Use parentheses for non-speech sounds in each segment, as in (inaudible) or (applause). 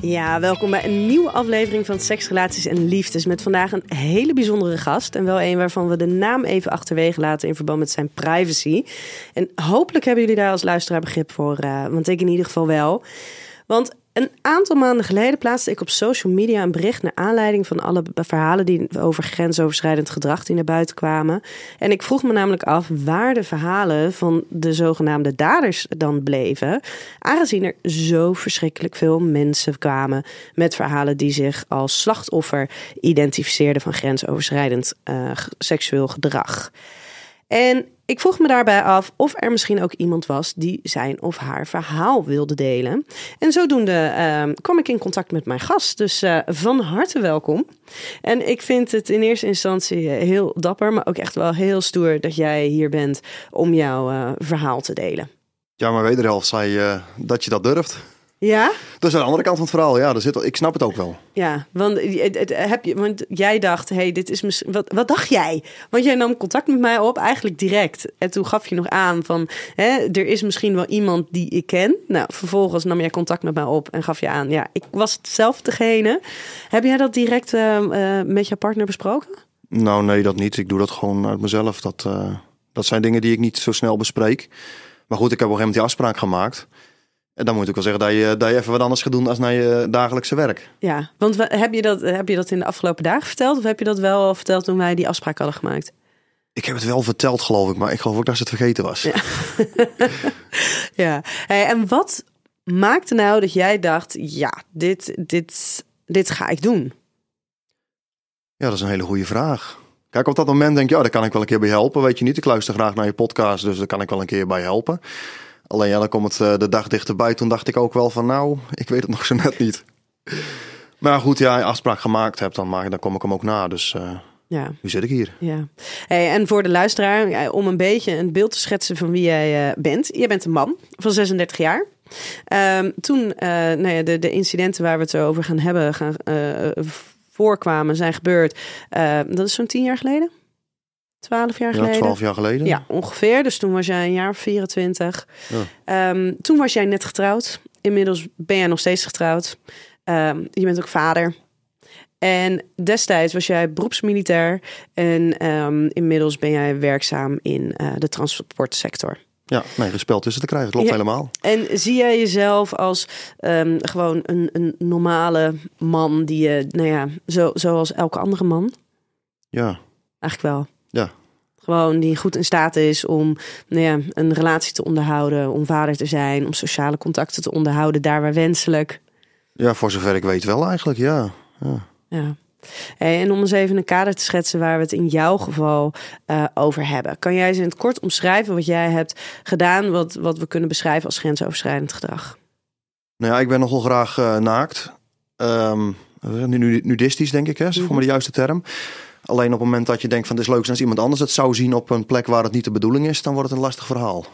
Ja, welkom bij een nieuwe aflevering van Seks, Relaties en Liefdes. Met vandaag een hele bijzondere gast. En wel een waarvan we de naam even achterwege laten in verband met zijn privacy. En hopelijk hebben jullie daar als luisteraar begrip voor. Uh, want ik in ieder geval wel. Want een aantal maanden geleden plaatste ik op social media een bericht naar aanleiding van alle verhalen die over grensoverschrijdend gedrag die naar buiten kwamen. En ik vroeg me namelijk af waar de verhalen van de zogenaamde daders dan bleven, aangezien er zo verschrikkelijk veel mensen kwamen met verhalen die zich als slachtoffer identificeerden van grensoverschrijdend uh, seksueel gedrag. En ik vroeg me daarbij af of er misschien ook iemand was die zijn of haar verhaal wilde delen. En zodoende uh, kwam ik in contact met mijn gast. Dus uh, van harte welkom. En ik vind het in eerste instantie heel dapper, maar ook echt wel heel stoer dat jij hier bent om jouw uh, verhaal te delen. Ja, maar wederhelft zei dat je dat durft. Ja? Dat is aan de andere kant van het verhaal. Ja, er zit, ik snap het ook wel. Ja, want, heb je, want jij dacht, hey, dit is misschien. Wat, wat dacht jij? Want jij nam contact met mij op, eigenlijk direct. En toen gaf je nog aan van, hè, er is misschien wel iemand die ik ken. Nou, vervolgens nam jij contact met mij op en gaf je aan, ja, ik was zelf degene. Heb jij dat direct uh, uh, met je partner besproken? Nou, nee, dat niet. Ik doe dat gewoon uit mezelf. Dat, uh, dat zijn dingen die ik niet zo snel bespreek. Maar goed, ik heb op een gegeven moment die afspraak gemaakt. En dan moet ik wel zeggen dat je, dat je even wat anders gaat doen als naar je dagelijkse werk. Ja, want heb je, dat, heb je dat in de afgelopen dagen verteld? Of heb je dat wel verteld toen wij die afspraak hadden gemaakt? Ik heb het wel verteld, geloof ik, maar ik geloof ook dat ze het vergeten was. Ja. (laughs) ja. Hey, en wat maakte nou dat jij dacht, ja, dit, dit, dit ga ik doen? Ja, dat is een hele goede vraag. Kijk, op dat moment denk je, ja, daar kan ik wel een keer bij helpen. Weet je niet, ik luister graag naar je podcast, dus daar kan ik wel een keer bij helpen. Alleen ja, dan komt het uh, de dag dichterbij. Toen dacht ik ook wel van nou, ik weet het nog zo net niet. Maar goed, ja, afspraak gemaakt hebt, dan, dan kom ik hem ook na. Dus uh, ja. nu zit ik hier. Ja. Hey, en voor de luisteraar, om een beetje een beeld te schetsen van wie jij uh, bent. Je bent een man van 36 jaar. Um, toen nou ja, de, de incidenten waar we het over gaan hebben gaan, voorkwamen, zijn gebeurd. dat is zo'n tien jaar geleden? Twaalf jaar geleden? Ja, twaalf jaar geleden. Ja, ongeveer. Dus toen was jij een jaar of 24. Ja. Um, toen was jij net getrouwd. Inmiddels ben jij nog steeds getrouwd. Um, je bent ook vader. En destijds was jij beroepsmilitair. En um, inmiddels ben jij werkzaam in uh, de transportsector. Ja, nee, gespeld tussen te krijgen, klopt ja. helemaal. En zie jij jezelf als um, gewoon een, een normale man die je, nou ja, zo, zoals elke andere man? Ja. Eigenlijk wel. Ja. Gewoon die goed in staat is om nou ja, een relatie te onderhouden, om vader te zijn, om sociale contacten te onderhouden, daar waar wenselijk. Ja, voor zover ik weet wel eigenlijk, ja. Ja. ja. En om eens even een kader te schetsen waar we het in jouw geval uh, over hebben. Kan jij eens in het kort omschrijven wat jij hebt gedaan, wat, wat we kunnen beschrijven als grensoverschrijdend gedrag? Nou ja, ik ben nogal graag uh, naakt. Um, nudistisch, denk ik, hè? is voor me de juiste term. Alleen op het moment dat je denkt van het is leuk als iemand anders het zou zien op een plek waar het niet de bedoeling is, dan wordt het een lastig verhaal.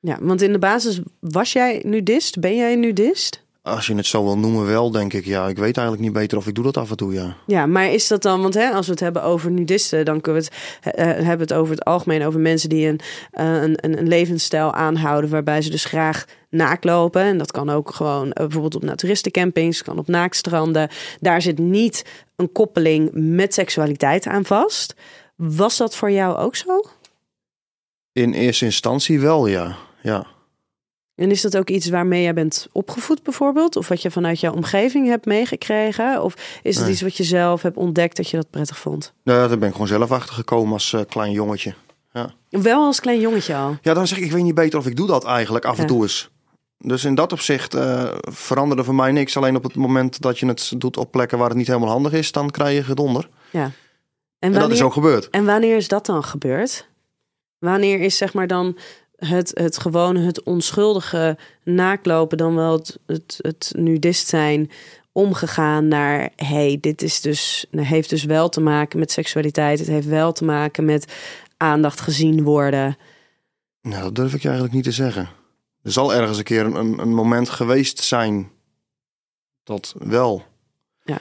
Ja, want in de basis was jij nudist? Ben jij nudist? Als je het zo wil noemen, wel, denk ik. Ja, ik weet eigenlijk niet beter of ik doe dat af en toe, ja. Ja, maar is dat dan, want hè, als we het hebben over nudisten, dan kunnen we het uh, hebben het over het algemeen over mensen die een, uh, een, een levensstijl aanhouden waarbij ze dus graag naaklopen. En dat kan ook gewoon uh, bijvoorbeeld op naturistencampings, kan op naakstranden. Daar zit niet een koppeling met seksualiteit aan vast. Was dat voor jou ook zo? In eerste instantie wel, ja. ja. En is dat ook iets waarmee jij bent opgevoed bijvoorbeeld? Of wat je vanuit jouw omgeving hebt meegekregen? Of is het nee. iets wat je zelf hebt ontdekt dat je dat prettig vond? Nou, daar ben ik gewoon zelf achter gekomen als uh, klein jongetje. Ja. Wel als klein jongetje al? Ja, dan zeg ik, ik weet niet beter of ik doe dat eigenlijk af ja. en toe eens. Dus in dat opzicht eh, veranderde voor mij niks. Alleen op het moment dat je het doet op plekken waar het niet helemaal handig is, dan krijg je gedonder. Ja. En, dat is ook gebeurd. En wanneer is dat dan gebeurd? Wanneer is zeg maar dan het, het gewone, het onschuldige naaklopen, dan wel het, het, het nudist zijn, omgegaan naar hey, dit is dus, heeft dus wel te maken met seksualiteit. Het heeft wel te maken met aandacht gezien worden. Nou, dat durf ik je eigenlijk niet te zeggen. Er zal ergens een keer een, een moment geweest zijn dat wel. Ja.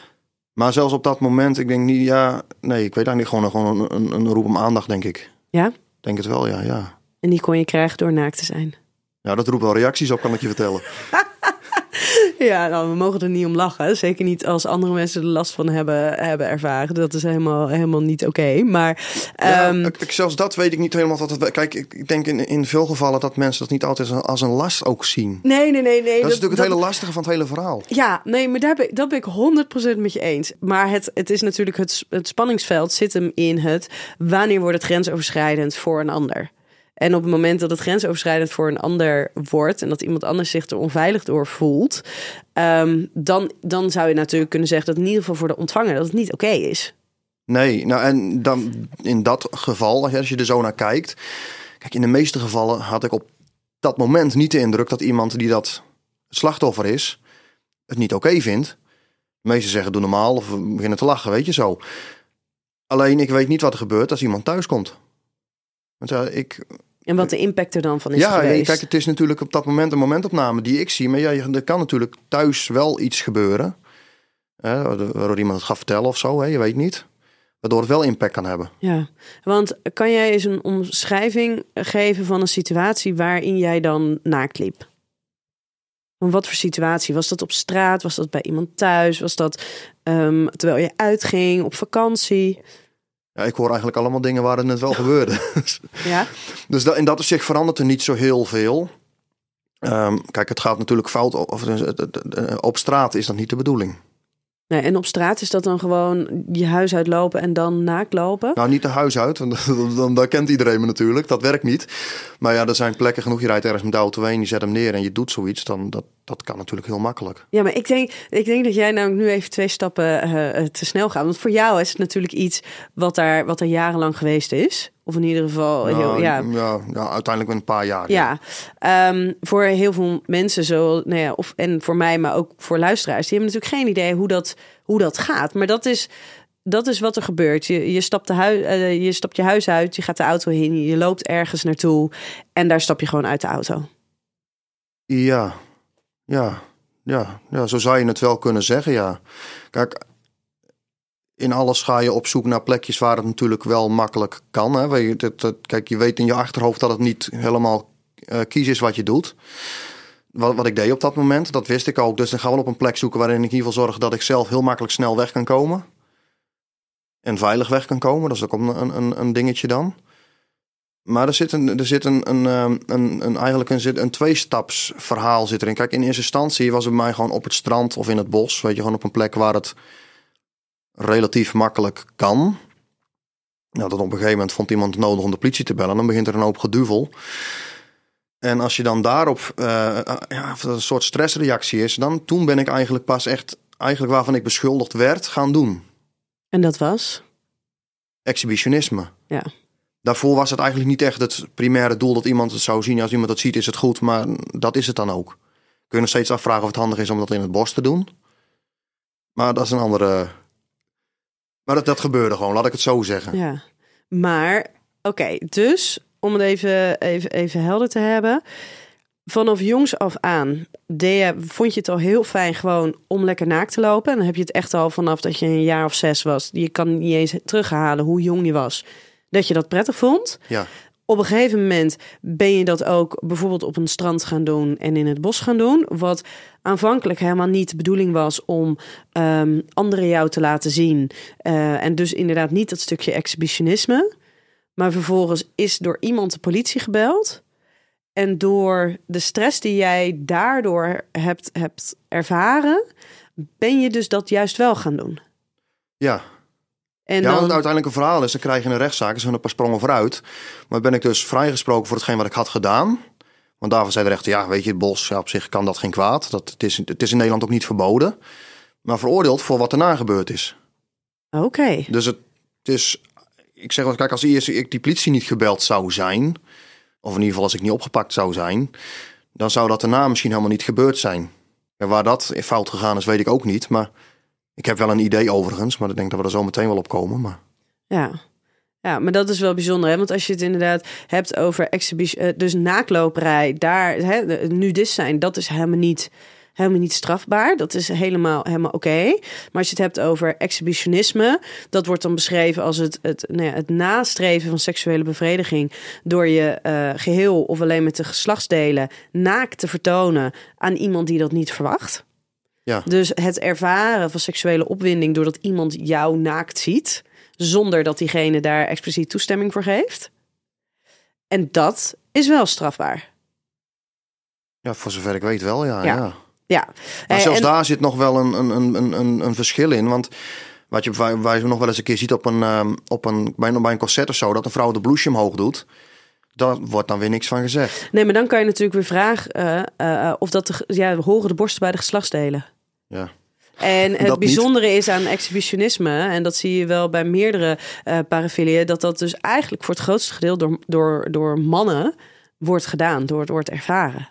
Maar zelfs op dat moment, ik denk niet, ja, nee, ik weet eigenlijk gewoon, gewoon een, een, een roep om aandacht, denk ik. Ja? Denk het wel, ja, ja. En die kon je krijgen door naakt te zijn. Ja, dat roept wel reacties op, kan ik je vertellen. (laughs) Ja, nou, we mogen er niet om lachen. Zeker niet als andere mensen er last van hebben, hebben ervaren. Dat is helemaal, helemaal niet oké. Maar ja, ehm, ik- zelfs dat weet ik niet helemaal. Dat het, kijk, ik denk in, in veel gevallen dat mensen dat niet altijd als een- als een last ook zien. nee, nee, nee, nee. Dat, is natuurlijk het hele lastige van het hele verhaal. Ja, nee, maar daar ben, ik- dat ben ik 100% met je eens. Maar het, het is natuurlijk het, het spanningsveld zit hem in het wanneer wordt het grensoverschrijdend voor een ander. En op het moment dat het grensoverschrijdend voor een ander wordt en dat iemand anders zich er onveilig door voelt, ehm, dan, dan zou je natuurlijk kunnen zeggen dat in ieder geval voor de ontvanger dat het niet oké is. Nee, nou en dan in dat geval, als je er zo naar kijkt. Kijk, in de meeste gevallen had ik op dat moment niet de indruk dat iemand die dat slachtoffer is, het niet oké vindt. De meesten zeggen doe normaal of beginnen te lachen, weet je zo. Alleen ik weet niet wat er gebeurt als iemand thuis komt. Want ja, ik, En wat de impact er dan van is ja, geweest. kijk, het is natuurlijk op dat moment een momentopname die ik zie. Maar ja, er kan natuurlijk thuis wel iets gebeuren. Hè, waardoor iemand het gaat vertellen of zo, hè, je weet niet. Waardoor het wel impact kan hebben. Ja, want kan jij eens een omschrijving geven van een situatie waarin jij dan naakt liep? Van wat voor situatie? Was dat op straat? Was dat bij iemand thuis? Was dat ehm, terwijl je uitging, op vakantie? Ja, ik hoor eigenlijk allemaal dingen waar het net wel (laughs) gebeurde. Ja, Dus dat, in dat opzicht verandert er niet zo heel veel. Ehm, kijk, het gaat natuurlijk fout. Of, op straat is dat niet de bedoeling. Nee, en op straat is dat dan gewoon je huis uitlopen en dan naakt lopen? Nou, niet de huis uit, want (laughs) dan, dan, dan kent iedereen me natuurlijk. Dat werkt niet. Maar ja, er zijn plekken genoeg. Je rijdt ergens met de auto heen, je zet hem neer en je doet zoiets. Dan, dat, dat kan natuurlijk heel makkelijk. Ja, maar ik denk, ik denk dat jij namelijk nu even twee stappen eh, te snel gaat. Want voor jou is het natuurlijk iets wat daar, wat er jarenlang geweest is. Of in ieder geval, heel, ja, ja, ja, uiteindelijk met een paar jaar. Ja, ehm, voor heel veel mensen, zo, nou ja, of, en voor mij, maar ook voor luisteraars, die hebben natuurlijk geen idee hoe dat, hoe dat gaat. Maar dat is, dat is wat er gebeurt. Je, je, stapt de hui, eh, je stapt je huis uit, je gaat de auto in, je loopt ergens naartoe en daar stap je gewoon uit de auto. Ja, ja, ja, ja, zo zou je het wel kunnen zeggen, ja. Kijk, in alles ga je op zoek naar plekjes waar het natuurlijk wel makkelijk kan. Hè. Kijk, je weet in je achterhoofd dat het niet helemaal eh kies is wat je doet. Wat, wat ik deed op dat moment, dat wist ik ook. Dus dan gaan we op een plek zoeken waarin ik in ieder geval zorg dat ik zelf heel makkelijk snel weg kan komen. En veilig weg kan komen. Dat is ook een, een, een dingetje dan. Maar er zit een, er zit een, een, ehm, een, een eigenlijk een, zit een tweestaps verhaal zit erin. Kijk, in eerste instantie was het bij mij gewoon op het strand of in het bos. Weet je, gewoon op een plek waar het relatief makkelijk kan. Nou, dat op een gegeven moment vond iemand het nodig om de politie te bellen. Dan begint er een hoop geduvel. En als je dan daarop eh, eh, ja, een soort stressreactie is, dan toen ben ik eigenlijk pas echt, eigenlijk waarvan ik beschuldigd werd, gaan doen. En dat was? Exhibitionisme. Ja. Daarvoor was het eigenlijk niet echt het primaire doel dat iemand het zou zien. Als iemand het ziet, is het goed, maar dat is het dan ook. Kun je nog steeds afvragen of het handig is om dat in het bos te doen. Maar dat is een andere. Maar dat, dat gebeurde gewoon, laat ik het zo zeggen. Ja. Maar, oké, dus om het even, even, even helder te hebben. Vanaf jongs af aan deed je, vond je het al heel fijn gewoon om lekker naakt te lopen. En dan heb je het echt al vanaf dat je een jaar of zes was. Je kan niet eens terughalen hoe jong je was. Dat je dat prettig vond. Ja, Op een gegeven moment ben je dat ook bijvoorbeeld op een strand gaan doen en in het bos gaan doen. Wat aanvankelijk helemaal niet de bedoeling was om ehm, anderen jou te laten zien. Eh, en dus inderdaad niet dat stukje exhibitionisme. Maar vervolgens is door iemand de politie gebeld. En door de stress die jij daardoor hebt, hebt ervaren, ben je dus dat juist wel gaan doen. ja. En ja, dan, het uiteindelijke verhaal is, dan krijg je een rechtszaak, is er een paar sprongen vooruit. Maar ben ik dus vrijgesproken voor hetgeen wat ik had gedaan. Want daarvan zei de rechter, ja, weet je, het bos, ja, op zich kan dat geen kwaad. Dat, het, is, het is in Nederland ook niet verboden. Maar veroordeeld voor wat erna gebeurd is. Oké. Dus het, het is, ik zeg wel, kijk, als eerst ik die politie niet gebeld zou zijn, of in ieder geval als ik niet opgepakt zou zijn, dan zou dat daarna misschien helemaal niet gebeurd zijn. En waar dat in fout gegaan is, weet ik ook niet. Maar ik heb wel een idee overigens, maar ik denk dat we er zo meteen wel op komen. Maar... Ja. Ja, maar dat is wel bijzonder, hè? Want als je het inderdaad hebt over exhibitie, eh, dus naakloperij, daar, hè, nudist zijn, dat is helemaal niet, helemaal niet strafbaar. Dat is helemaal, helemaal oké. Maar als je het hebt over exhibitionisme, dat wordt dan beschreven als het, het, nou ja, het nastreven van seksuele bevrediging door je eh, geheel of alleen met de geslachtsdelen naakt te vertonen aan iemand die dat niet verwacht. Ja. Dus het ervaren van seksuele opwinding doordat iemand jou naakt ziet, zonder dat diegene daar expliciet toestemming voor geeft. En dat is wel strafbaar. Ja, voor zover ik weet wel, ja. Ja. ja. Ja. Maar Eh, zelfs en- daar zit nog wel een, een, een, een- een, verschil in. Want wat je waar, je nog wel eens een keer ziet op een, ehm, op een, bij, een- bij een concert of zo, dat een vrouw de blouseje omhoog doet. Daar wordt dan weer niks van gezegd. Nee, maar dan kan je natuurlijk weer vragen eh, eh, of dat de, ja, horen de borsten bij de geslachtsdelen. Ja. En het Dat niet. bijzondere is aan exhibitionisme, en dat zie je wel bij meerdere eh parafilieën, dat dat dus eigenlijk voor het grootste gedeelte door, door, door mannen wordt gedaan, door, wordt ervaren.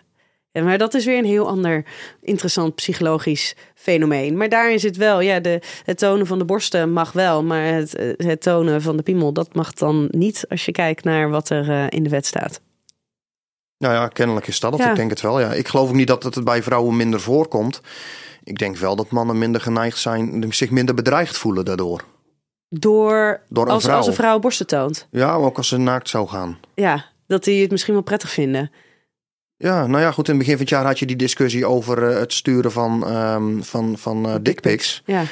Ja, maar dat is weer een heel ander interessant psychologisch fenomeen. Maar daarin zit wel, ja, de, het tonen van de borsten mag wel, maar het, eh, het tonen van de piemel, dat mag dan niet als je kijkt naar wat er eh, in de wet staat. Nou ja, kennelijk is dat het. Ja. Ik denk het wel, ja. Ik geloof ook niet dat het bij vrouwen minder voorkomt. Ik denk wel dat mannen minder geneigd zijn, zich minder bedreigd voelen daardoor. Door, Door een als, vrouw. als een vrouw borsten toont. Ja, maar ook als ze naakt zou gaan. Ja, dat die het misschien wel prettig vinden. Ja, nou ja, goed. In het begin van het jaar had je die discussie over eh, het sturen van, ehm van, van eh dickpics. Ja.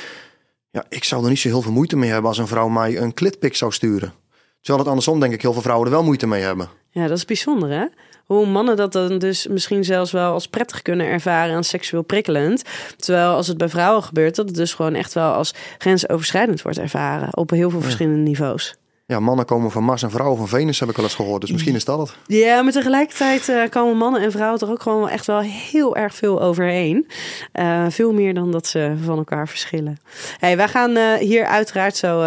Ja, ik zou er niet zo heel veel moeite mee hebben als een vrouw mij een klitpic zou sturen. Terwijl het andersom denk ik heel veel vrouwen er wel moeite mee hebben. Ja, dat is bijzonder hè? Hoe mannen dat dan dus misschien zelfs wel als prettig kunnen ervaren en seksueel prikkelend. Terwijl als het bij vrouwen gebeurt, dat het dus gewoon echt wel als grensoverschrijdend wordt ervaren. Op heel veel verschillende niveaus. Ja, mannen komen van Mars en vrouwen van Venus heb ik wel eens gehoord. Dus misschien is dat het. Ja, maar tegelijkertijd eh, komen mannen en vrouwen er ook gewoon echt wel heel erg veel overheen. Eh, veel meer dan dat ze van elkaar verschillen. Hey, wij gaan eh, hier uiteraard zo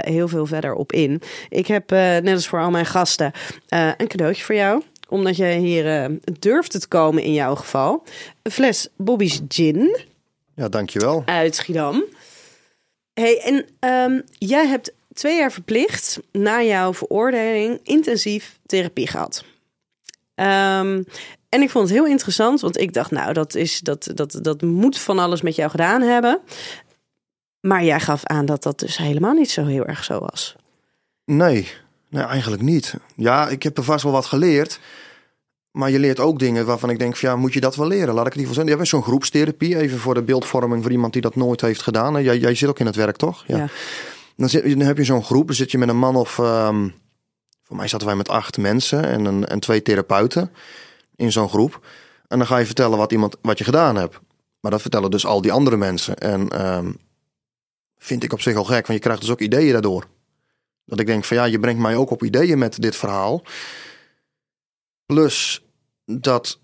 heel veel verder op in. Ik heb, net als voor al mijn gasten, een cadeautje voor jou. Omdat jij hier eh, durfde te komen in jouw geval. Een fles Bobby's Gin Ja, dankjewel. uit Schiedam. Hey, en ehm, jij hebt twee jaar verplicht na jouw veroordeling intensief therapie gehad. Ehm, en ik vond het heel interessant, want ik dacht, nou, dat, is, dat, dat, dat moet van alles met jou gedaan hebben. Maar jij gaf aan dat dat dus helemaal niet zo heel erg zo was. Nee, nee, eigenlijk niet. Ja, ik heb er vast wel wat geleerd. Maar je leert ook dingen waarvan ik denk, van, ja, moet je dat wel leren? Laat ik het zeggen. Je hebt zo'n groepstherapie, even voor de beeldvorming voor iemand die dat nooit heeft gedaan. Jij, jij zit ook in het werk, toch? Ja. Dan, zit, dan heb je zo'n groep, dan zit je met een man of... ehm, voor mij zaten wij met acht mensen en, een, en twee therapeuten in zo'n groep. En dan ga je vertellen wat, iemand, wat je gedaan hebt. Maar dat vertellen dus al die andere mensen. En ehm, vind ik op zich al gek, want je krijgt dus ook ideeën daardoor. Dat ik denk van ja, je brengt mij ook op ideeën met dit verhaal. Plus dat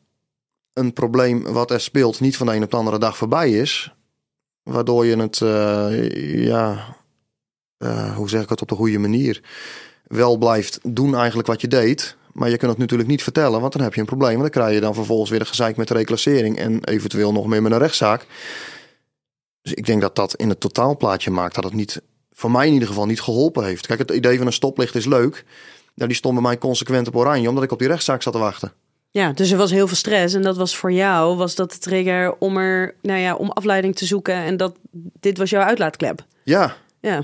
een probleem wat er speelt niet van de een op de andere dag voorbij is. Waardoor je het, eh, ja, eh, hoe zeg ik het op de goede manier, wel blijft doen eigenlijk wat je deed. Maar je kunt het natuurlijk niet vertellen, want dan heb je een probleem. Dan krijg je dan vervolgens weer een gezeik met de reclassering en eventueel nog meer met een rechtszaak. Dus ik denk dat dat in het totaalplaatje maakt dat het niet, voor mij in ieder geval niet geholpen heeft. Kijk, het idee van een stoplicht is leuk. Nou, die stond bij mij consequent op oranje, omdat ik op die rechtszaak zat te wachten. Ja, dus er was heel veel stress. En dat was voor jou, was dat de trigger om er, nou ja, om afleiding te zoeken. En dat dit was jouw uitlaatklep. Ja, Ja,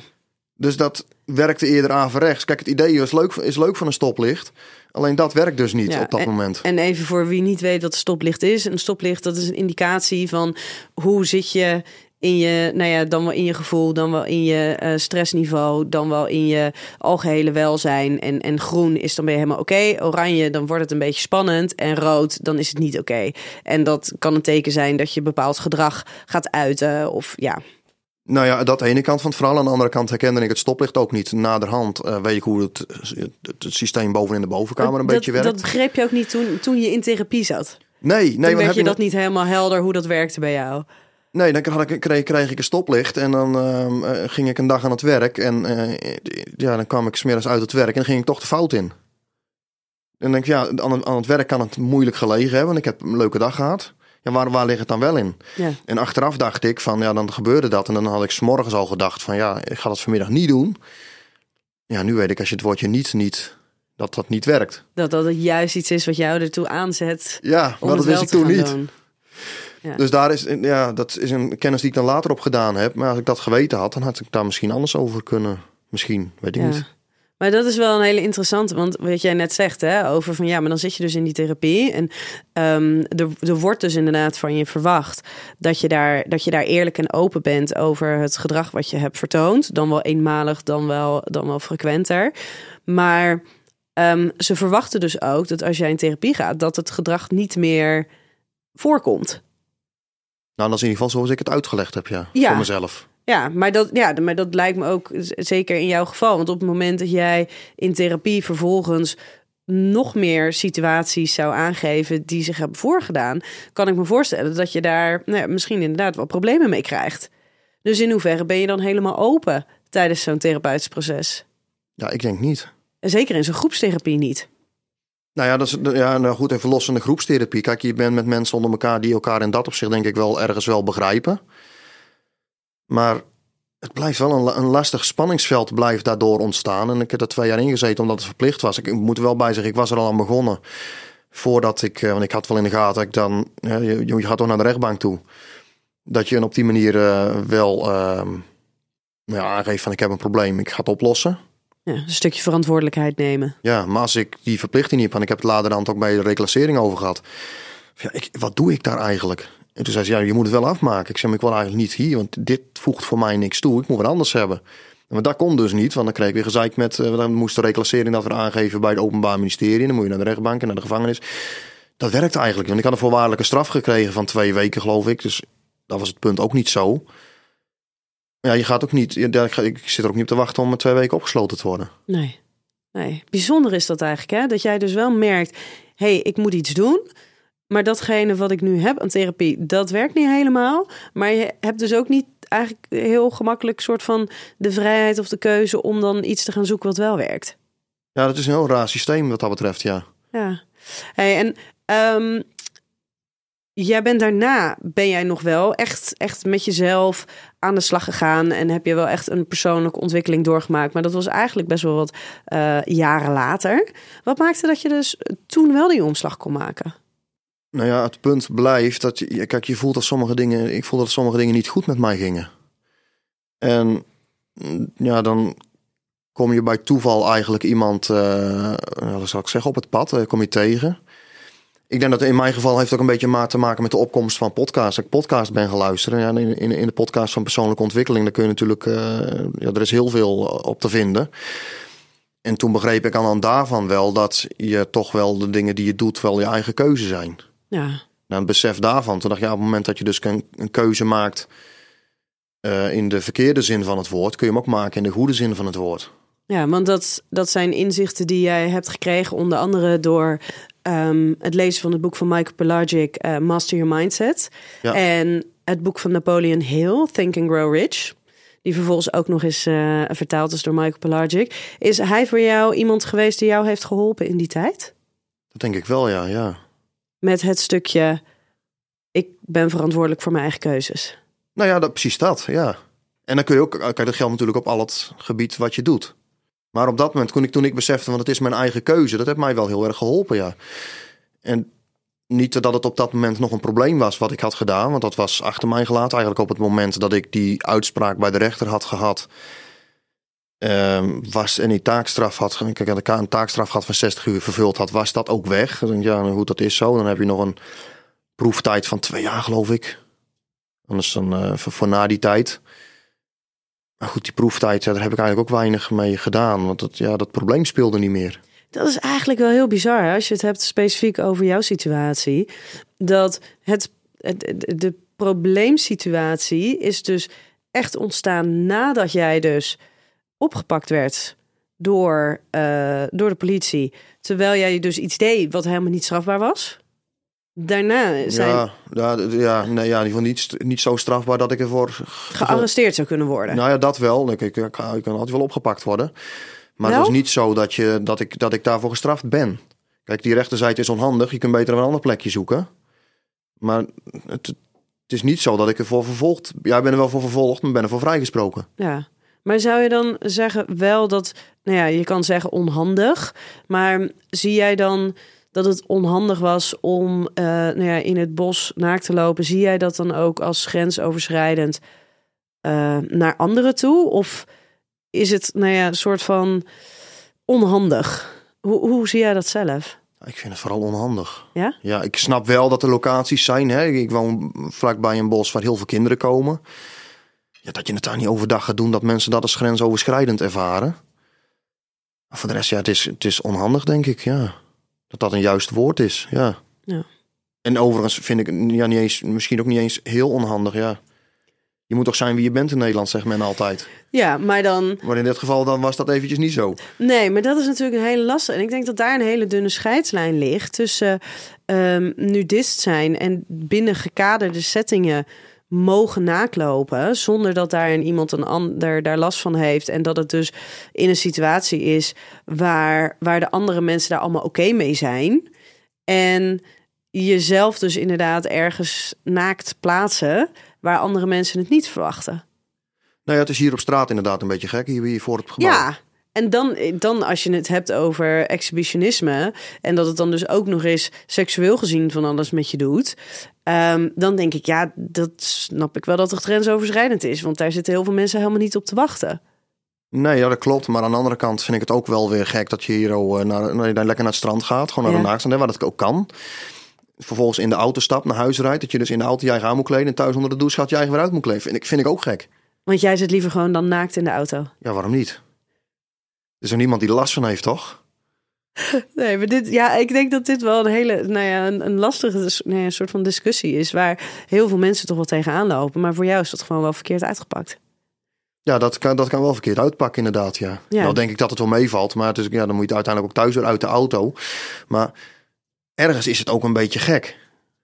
dus dat werkte eerder averechts. Kijk, het idee is leuk, is leuk van een stoplicht. Alleen dat werkt dus niet Ja, op dat moment. En even voor wie niet weet wat een stoplicht is. Een stoplicht, dat is een indicatie van hoe zit je in je, nou ja, dan wel in je gevoel, dan wel in je eh, stressniveau, dan wel in je algehele welzijn. En, en groen is dan ben je helemaal oké. Oranje, dan wordt het een beetje spannend. En rood, dan is het niet oké. En dat kan een teken zijn dat je bepaald gedrag gaat uiten. Of ja, Nou ja, dat ene kant van het verhaal. Aan de andere kant herkende ik het stoplicht ook niet. Naderhand uh, weet ik hoe het, het, het, systeem boven in de bovenkamer een dat, beetje werkt. Dat begreep je ook niet toen, toen je in therapie zat? Nee, nee. Toen werd je dat niet helemaal helder hoe dat werkte bij jou? Nee, dan kreeg, kreeg, kreeg ik een stoplicht en dan uh, ging ik een dag aan het werk. En uh, ja, dan kwam ik smiddags uit het werk en dan ging ik toch de fout in. En dan denk ik, ja, aan, aan het werk kan het moeilijk gelegen hebben, want ik heb een leuke dag gehad. Ja, waar, waar ligt het dan wel in? Ja. En achteraf dacht ik van, ja, dan gebeurde dat. En dan had ik s'morgens al gedacht van, ja, ik ga dat vanmiddag niet doen. Ja, nu weet ik als je het woordje niet, niet, dat dat niet werkt. Dat dat het juist iets is wat jou ertoe aanzet. Ja, maar dat wist ik toen niet. doen. Ja. Dus daar is, ja, dat is een kennis die ik dan later op gedaan heb. Maar als ik dat geweten had, dan had ik daar misschien anders over kunnen. Misschien, weet ik Ja. niet. Maar dat is wel een hele interessante, want wat jij net zegt, hè, over van ja, maar dan zit je dus in die therapie en er, er wordt dus inderdaad van je verwacht dat je, daar, dat je daar eerlijk en open bent over het gedrag wat je hebt vertoond. Dan wel eenmalig, dan wel, dan wel frequenter. Maar ehm, ze verwachten dus ook dat als jij in therapie gaat, dat het gedrag niet meer voorkomt. Nou, dat is in ieder geval zoals ik het uitgelegd heb, ja. Ja. Voor mezelf. Ja, maar dat, ja, maar dat lijkt me ook zeker in jouw geval. Want op het moment dat jij in therapie vervolgens nog meer situaties zou aangeven die zich hebben voorgedaan, kan ik me voorstellen dat je daar nou ja, misschien inderdaad wel problemen mee krijgt. Dus in hoeverre ben je dan helemaal open tijdens zo'n therapeutisch proces? Ja, ik denk niet. En zeker in zo'n groepstherapie niet. Nou ja, dat is, ja, nou goed, even los de groepstherapie. Kijk, je bent met mensen onder elkaar die elkaar in dat opzicht denk ik wel ergens wel begrijpen. Maar het blijft wel een, een lastig spanningsveld blijft daardoor ontstaan. En ik heb er twee jaar in gezeten omdat het verplicht was. Ik moet er wel bij zeggen, ik was er al aan begonnen. Voordat ik, eh, want ik had wel in de gaten, ik dan, ja, je, je gaat toch naar de rechtbank toe. Dat je op die manier eh, wel nou ja, aangeeft van ik heb een probleem, ik ga het oplossen. Ja, een stukje verantwoordelijkheid nemen. Ja, maar als ik die verplichting niet heb, en ik heb het later dan ook bij de reclassering over gehad. Ja, ik, wat doe ik daar eigenlijk? En toen zei ze, ja, je moet het wel afmaken. Ik zei, maar ik wil eigenlijk niet hier, want dit voegt voor mij niks toe. Ik moet wat anders hebben. Maar dat kon dus niet, want dan kreeg ik weer gezeik met... eh, dan moest de reclassering dat weer aangeven bij het Openbaar Ministerie. Dan moet je naar de rechtbank en naar de gevangenis. Dat werkte eigenlijk. Want ik had een voorwaardelijke straf gekregen van twee weken, geloof ik. Dus dat was het punt ook niet zo. Ja, je gaat ook niet... Ik, zit er ook niet op te wachten om twee weken opgesloten te worden. Nee. nee. Bijzonder is dat eigenlijk, hè? Dat jij dus wel merkt, hé, hey, ik moet iets doen. Maar datgene wat ik nu heb aan therapie, dat werkt niet helemaal. Maar je hebt dus ook niet eigenlijk heel gemakkelijk soort van de vrijheid of de keuze om dan iets te gaan zoeken wat wel werkt. Ja, dat is een heel raar systeem wat dat betreft, ja. Ja. Hey, en ehm, jij bent daarna, ben jij nog wel echt, echt met jezelf aan de slag gegaan en heb je wel echt een persoonlijke ontwikkeling doorgemaakt. Maar dat was eigenlijk best wel wat eh, jaren later. Wat maakte dat je dus toen wel die omslag kon maken? Nou ja, het punt blijft dat je, kijk, je voelt dat sommige dingen, ik voel dat sommige dingen niet goed met mij gingen. En mm, ja, dan kom je bij toeval eigenlijk iemand, eh nou, wat zal ik zeggen, op het pad, eh, kom je tegen. Ik denk dat in mijn geval heeft ook een beetje te maken met de opkomst van podcasts. Dat ik podcast ben gaan luisteren. Ja, in, in, in de podcast van persoonlijke ontwikkeling, daar kun je natuurlijk, eh, ja, er is heel veel op te vinden. En toen begreep ik aan daarvan wel dat je toch wel de dingen die je doet wel je eigen keuze zijn. Ja, Nou, het besef daarvan, toen dacht je, ja, op het moment dat je dus een, een keuze maakt eh, in de verkeerde zin van het woord, kun je hem ook maken in de goede zin van het woord. ja want dat, dat zijn inzichten die jij hebt gekregen, onder andere door ehm, het lezen van het boek van Michael Pelagic, eh, Master Your Mindset. Ja. En het boek van Napoleon Hill, Think and Grow Rich. Die vervolgens ook nog eens eh, vertaald is door Michael Pelagic. Is hij voor jou iemand geweest die jou heeft geholpen in die tijd? Dat denk ik wel, ja. ja. Met het stukje, ik ben verantwoordelijk voor mijn eigen keuzes. Nou ja, dat, precies dat, ja. En dan kun je ook, kijk, dat geldt natuurlijk op al het gebied wat je doet. Maar op dat moment, toen ik, toen ik besefte, want het is mijn eigen keuze, dat heeft mij wel heel erg geholpen, ja. En niet dat het op dat moment nog een probleem was wat ik had gedaan, want dat was achter mij gelaten. Eigenlijk op het moment dat ik die uitspraak bij de rechter had gehad, ehm, was en die taakstraf had, kijk, had een taakstraf had van 60 uur vervuld had, was dat ook weg. Dan ja, nou goed, dat is zo. Dan heb je nog een proeftijd van twee jaar, geloof ik. Anders dan voor, voor na die tijd. Maar goed, die proeftijd, daar heb ik eigenlijk ook weinig mee gedaan. Want dat, ja, dat probleem speelde niet meer. Dat is eigenlijk wel heel bizar als je het hebt specifiek over jouw situatie. Dat het, de probleemsituatie is dus echt ontstaan nadat jij dus opgepakt werd door, eh, door de politie. Terwijl jij dus iets deed wat helemaal niet strafbaar was. Daarna zijn Ja, ja, ja, nee, ja, in ieder geval niet, niet zo strafbaar dat ik ervoor... gearresteerd zou kunnen worden. Nou ja, dat wel. Ik, ik, ik, ik kan altijd wel opgepakt worden. Maar Wel? het is niet zo dat, je, dat, ik, dat ik daarvoor gestraft ben. Kijk, die rechterzijde is onhandig. Je kunt beter een ander plekje zoeken. Maar het, het is niet zo dat ik ervoor vervolgd... Ja, ik ben er wel voor vervolgd, maar ben er voor vrijgesproken. Ja. Maar zou je dan zeggen wel dat, nou ja, je kan zeggen onhandig, maar zie jij dan dat het onhandig was om eh, nou ja, in het bos naakt te lopen? Zie jij dat dan ook als grensoverschrijdend eh, naar anderen toe? Of is het, nou ja, een soort van onhandig? Hoe, hoe zie jij dat zelf? Ik vind het vooral onhandig. Ja? Ja, ik snap wel dat er locaties zijn. Hè. Ik woon vlakbij een bos waar heel veel kinderen komen. Ja, dat je het daar niet overdag gaat doen, dat mensen dat als grensoverschrijdend ervaren. Maar voor de rest, ja, het is, het is onhandig, denk ik, ja. Dat dat een juist woord is, ja. Ja. En overigens vind ik ja, niet eens, misschien ook niet eens heel onhandig, ja. Je moet toch zijn wie je bent in Nederland, zegt men altijd. Ja, maar dan Maar in dit geval dan was dat eventjes niet zo. Nee, maar dat is natuurlijk een hele lastige. En ik denk dat daar een hele dunne scheidslijn ligt tussen ehm, nudist zijn en binnen gekaderde settingen mogen naklopen zonder dat daar een iemand een ander daar last van heeft en dat het dus in een situatie is waar, waar de andere mensen daar allemaal oké mee zijn en jezelf dus inderdaad ergens naakt plaatsen waar andere mensen het niet verwachten. Nou ja, het is hier op straat inderdaad een beetje gek, hier, hier voor het gebouw. Ja, en dan, dan als je het hebt over exhibitionisme en dat het dan dus ook nog eens seksueel gezien van alles met je doet, ehm, dan denk ik ja, dat snap ik wel dat het grensoverschrijdend is, want daar zitten heel veel mensen helemaal niet op te wachten. Nee, ja, dat klopt. Maar aan de andere kant vind ik het ook wel weer gek dat je hier oh, eh, naar, naar, lekker naar het strand gaat. Gewoon naar Ja. de naaktstrand, hè, waar dat ook kan. Vervolgens in de auto stapt, naar huis rijdt. Dat je dus in de auto je eigen aan moet kleden. En thuis onder de douche gaat je eigen weer uit moet kleden. Vind ik, vind ik ook gek. Want jij zit liever gewoon dan naakt in de auto. Ja, waarom niet? Er is er niemand die last van heeft, toch? (laughs) Nee, maar dit, ja, ik denk dat dit wel een hele, nou ja, een, een lastige nou ja, soort van discussie is waar heel veel mensen toch wel tegenaan lopen. Maar voor jou is dat gewoon wel verkeerd uitgepakt. Ja, dat kan, dat kan wel verkeerd uitpakken inderdaad, ja. Ja. Nou denk ik dat het wel meevalt. Maar het is, ja, dan moet je het uiteindelijk ook thuis weer uit de auto. Maar ergens is het ook een beetje gek,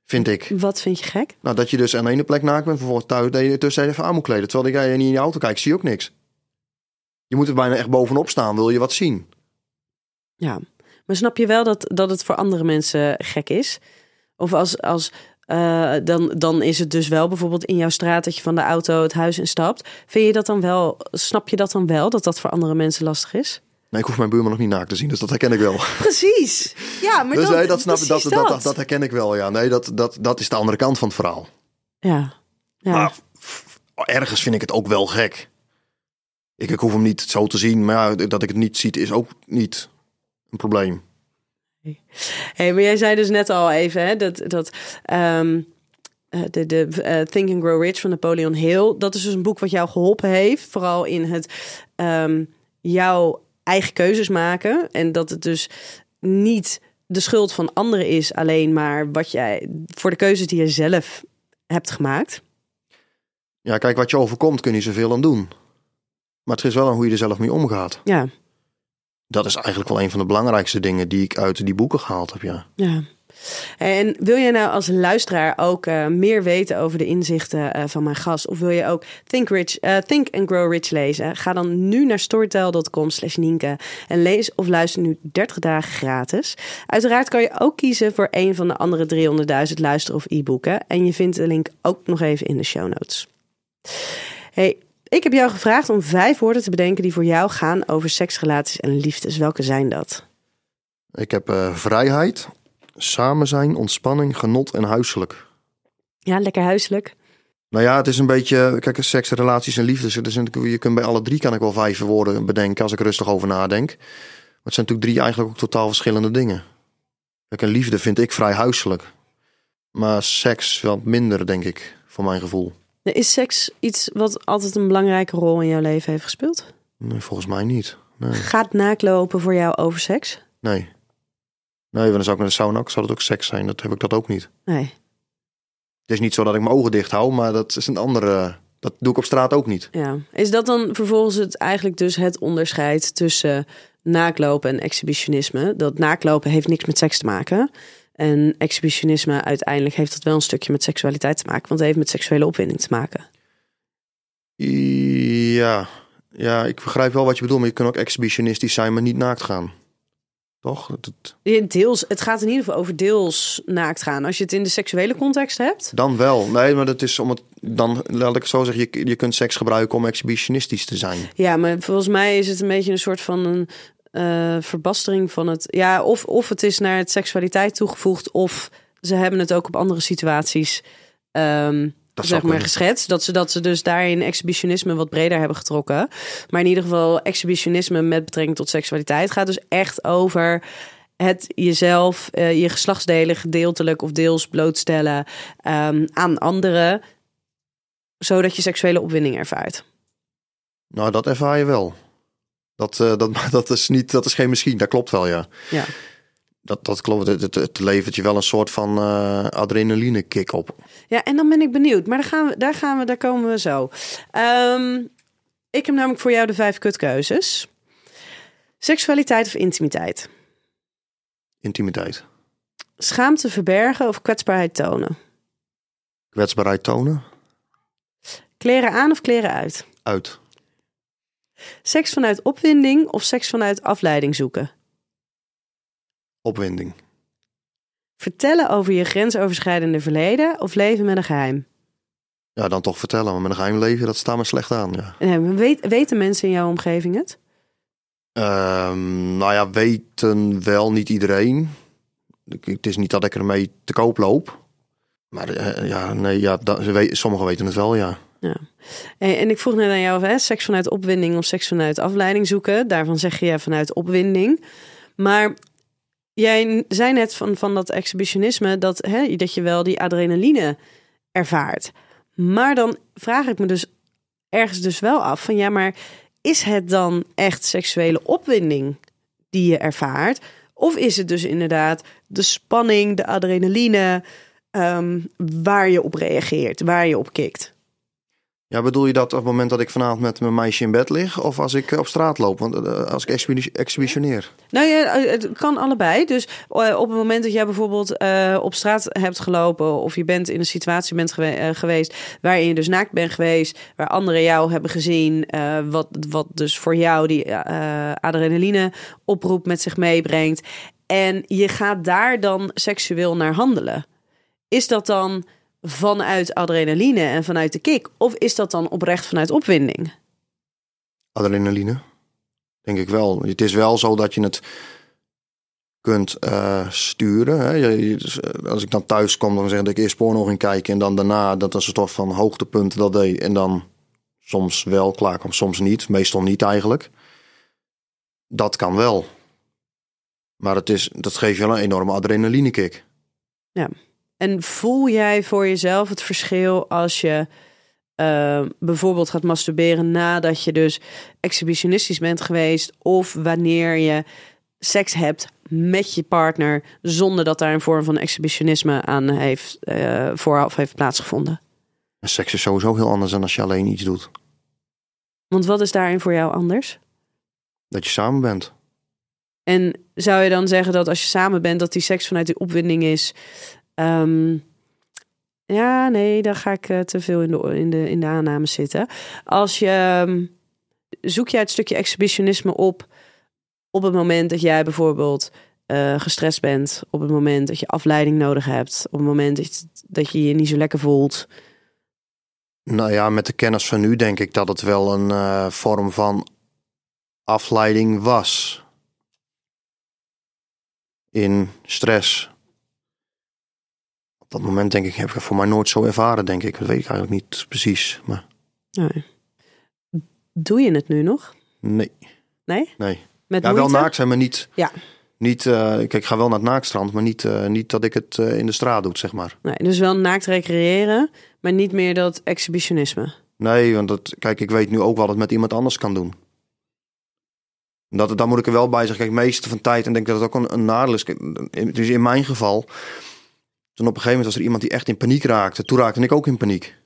vind ik. Wat vind je gek? Nou, dat je dus aan de ene plek naakt bent, vervolgens thuis dat je tussen even aan moet kleden. Terwijl jij niet in je auto kijkt, zie je ook niks. Je moet er bijna echt bovenop staan, wil je wat zien. Ja, maar snap je wel dat, dat het voor andere mensen gek is? Of als, als eh, dan, dan is het dus wel bijvoorbeeld in jouw straat dat je van de auto het huis instapt. Vind je dat dan wel, snap je dat dan wel, dat dat voor andere mensen lastig is? Nee, ik hoef mijn buurman nog niet naakt te zien, dus dat herken ik wel. (laughs) Precies. Ja, maar dus dat, nee, dat snap dat, dat, dat, dat herken ik wel, ja. Nee, dat, dat, dat is de andere kant van het verhaal. Ja. ja. Maar ergens vind ik het ook wel gek. Ik, ik hoef hem niet zo te zien, maar ja, dat ik het niet zie is ook niet een probleem. Hey, maar jij zei dus net al even hè, dat, dat ehm, eh, de, de eh, Think and Grow Rich van Napoleon Hill, dat is dus een boek wat jou geholpen heeft, vooral in het ehm, jouw eigen keuzes maken en dat het dus niet de schuld van anderen is, alleen maar wat jij voor de keuzes die je zelf hebt gemaakt. Ja, kijk, wat je overkomt kun je zoveel aan doen. Maar het is wel aan hoe je er zelf mee omgaat. Ja, Dat is eigenlijk wel een van de belangrijkste dingen die ik uit die boeken gehaald heb, ja. ja. En wil je nou als luisteraar ook eh, meer weten over de inzichten eh, van mijn gast? Of wil je ook Think, Rich, eh, Think and Grow Rich lezen? Ga dan nu naar storytel.com slash Nienke en lees of luister nu 30 dagen gratis. Uiteraard kan je ook kiezen voor een van de andere 300.000 luister- of e-boeken. En je vindt de link ook nog even in de show notes. Hey, ik heb jou gevraagd om vijf woorden te bedenken die voor jou gaan over seks, relaties en liefdes. Welke zijn dat? Ik heb eh, vrijheid, samen zijn, ontspanning, genot en huiselijk. Ja, lekker huiselijk. Nou ja, het is een beetje, kijk, seks, relaties en liefdes. Er zijn natuurlijk- je kunt bij alle drie kan ik wel vijf woorden bedenken als ik rustig over nadenk. Maar het zijn natuurlijk drie eigenlijk ook totaal verschillende dingen. Kijk, een liefde vind ik vrij huiselijk. Maar seks wat minder, denk ik, voor mijn gevoel. Is seks iets wat altijd een belangrijke rol in jouw leven heeft gespeeld? Nee, volgens mij niet. Nee. Gaat naaklopen voor jou over seks? Nee. Nee, want dan zou ik naar de sauna ook, zou dat ook seks zijn. Dat heb ik dat ook niet. Nee. Het is niet zo dat ik mijn ogen dicht hou, maar dat is een andere Dat doe ik op straat ook niet. Ja. Is dat dan vervolgens het eigenlijk dus het onderscheid tussen naaklopen en exhibitionisme? Dat naaklopen heeft niks met seks te maken. En exhibitionisme uiteindelijk heeft dat wel een stukje met seksualiteit te maken. Want het heeft met seksuele opwinding te maken. Ja, ja, ik begrijp wel wat je bedoelt. Maar je kunt ook exhibitionistisch zijn, maar niet naakt gaan. Toch? Ja, Deels, het gaat in ieder geval over deels naakt gaan. Als je het in de seksuele context hebt. dan wel. Nee, maar dat is om het... Dan laat ik het zo zeggen. Je, je kunt seks gebruiken om exhibitionistisch te zijn. Ja, maar volgens mij is het een beetje een soort van een eh, verbastering van het. Ja, of, of het is naar het seksualiteit toegevoegd, of ze hebben het ook op andere situaties. ehm, Dat zeg maar geschetst. Dat ze, dat ze dus daarin exhibitionisme wat breder hebben getrokken. Maar in ieder geval, exhibitionisme met betrekking tot seksualiteit gaat dus echt over het jezelf, eh, je geslachtsdelen gedeeltelijk of deels blootstellen ehm, aan anderen, zodat je seksuele opwinding ervaart. Nou, dat ervaar je wel. Dat, eh, dat, (laughs) dat, is niet, dat is geen misschien, dat klopt wel, ja. Ja. Dat, dat klopt. Het, het, het levert je wel een soort van eh, adrenaline kick op. Ja, en dan ben ik benieuwd. Maar daar, gaan we, daar, gaan we, daar komen we zo. Ehm, ik heb namelijk voor jou de vijf kutkeuzes. Seksualiteit of intimiteit? Intimiteit. Schaamte verbergen of kwetsbaarheid tonen? Kwetsbaarheid tonen. Kleren aan of kleren uit? Uit. Seks vanuit opwinding of seks vanuit afleiding zoeken? Opwinding. Vertellen over je grensoverschrijdende verleden of leven met een geheim? Ja, dan toch vertellen. Maar met een geheim leven, dat staat me slecht aan, ja. Eh, weet- weten mensen in jouw omgeving het? Ehm, nou ja, weten wel niet iedereen. Ik- Het is niet dat ik ermee te koop loop. Maar eh, ja, nee, ja, sommigen weten het wel, ja. En, en ik vroeg net aan jou, hè, seks vanuit opwinding of seks vanuit afleiding zoeken. Daarvan zeg je ja, vanuit opwinding. Maar jij zei net van, van dat exhibitionisme dat, hè, dat je wel die adrenaline ervaart. Maar dan vraag ik me dus ergens dus wel af van ja, maar is het dan echt seksuele opwinding die je ervaart? Of is het dus inderdaad de spanning, de adrenaline ehm, waar je op reageert, waar je op kikt? Ja, bedoel je dat op het moment dat ik vanavond met mijn meisje in bed lig? Of als ik eh, op straat loop? Want eh, als ik exhibi- exhibitioneer. Nou ja, het kan allebei. Dus eh, op het moment dat jij bijvoorbeeld eh, op straat hebt gelopen of je bent in een situatie bent gewe- eh, geweest waarin je dus naakt bent geweest, waar anderen jou hebben gezien, eh, wat, wat dus voor jou die eh, adrenaline oproep met zich meebrengt. En je gaat daar dan seksueel naar handelen. Is dat dan vanuit adrenaline en vanuit de kick? Of is dat dan oprecht vanuit opwinding? Adrenaline. Denk ik wel. Het is wel zo dat je het kunt eh, sturen. Hè? Je- je- dus, eh, als ik dan thuis kom, dan zeg ik eerst porno ging kijken. En dan daarna, dat is een soort van hoogtepunt, dat deed. En dan soms wel klaar kwam, soms niet. Meestal niet eigenlijk. Dat kan wel. Maar het is, dat geeft je wel een enorme adrenaline kick. En voel jij voor jezelf het verschil als je eh, bijvoorbeeld gaat masturberen nadat je dus exhibitionistisch bent geweest of wanneer je seks hebt met je partner zonder dat daar een vorm van exhibitionisme aan heeft eh, vooraf heeft plaatsgevonden? En seks is sowieso heel anders dan als je alleen iets doet. Want wat is daarin voor jou anders? Dat je samen bent. En zou je dan zeggen dat als je samen bent, dat die seks vanuit die opwinding is? Ehm, ja, nee, dan ga ik eh, te veel in de, in, de, in de aannames zitten. Als je ehm, zoek jij het stukje exhibitionisme op op het moment dat jij bijvoorbeeld eh, gestrest bent, op het moment dat je afleiding nodig hebt, op het moment dat je, dat je je niet zo lekker voelt. Nou ja, met de kennis van nu denk ik dat het wel een eh, vorm van afleiding was. In stress. Op dat moment denk ik, heb ik het voor mij nooit zo ervaren, denk ik. Dat weet ik eigenlijk niet precies. Maar Nee. Doe je het nu nog? nee, Nee? nee. Met Ja, wel naakt zijn, maar niet... Ja. Niet, eh, kijk, ik ga wel naar het naakstrand, maar niet, eh, niet dat ik het eh, in de straat doe, zeg maar. Nee, dus wel naakt recreëren, maar niet meer dat exhibitionisme. Nee, want dat, kijk, ik weet nu ook wat het met iemand anders kan doen. Dat, daar moet ik er wel bij zeggen. Kijk, meeste van tijd, en denk dat het ook een, een nadeel is. Kijk, Dus in mijn geval, toen op een gegeven moment was er iemand die echt in paniek raakte. Toen raakte ik ook in paniek.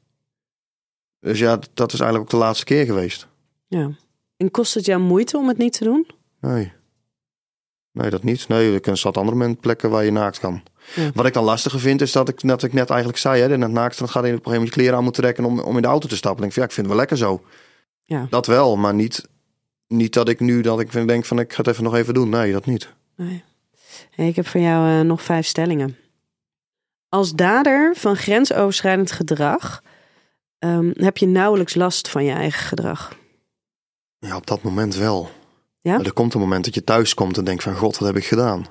Dus ja, dat is eigenlijk ook de laatste keer geweest. Ja. En kost het jou moeite om het niet te doen? Nee. Nee, dat niet. Nee, er zat andere plekken waar je naakt kan. Ja. Wat ik dan lastiger vind, is dat ik, dat ik net eigenlijk zei... Hè, in het naakt dan gaat je op een gegeven moment je kleren aan moeten trekken... om, om in de auto te stappen. Ik, van, ja, ik vind het wel lekker zo. Ja. Dat wel, maar niet, niet dat ik nu dat ik denk van... ik ga het even nog even doen. Nee, dat niet. Nee. Hey, ik heb voor jou eh, nog vijf stellingen. Als dader van grensoverschrijdend gedrag ehm, heb je nauwelijks last van je eigen gedrag. Ja, op dat moment wel. Ja? Maar er komt een moment dat je thuis komt en denkt van... God, wat heb ik gedaan?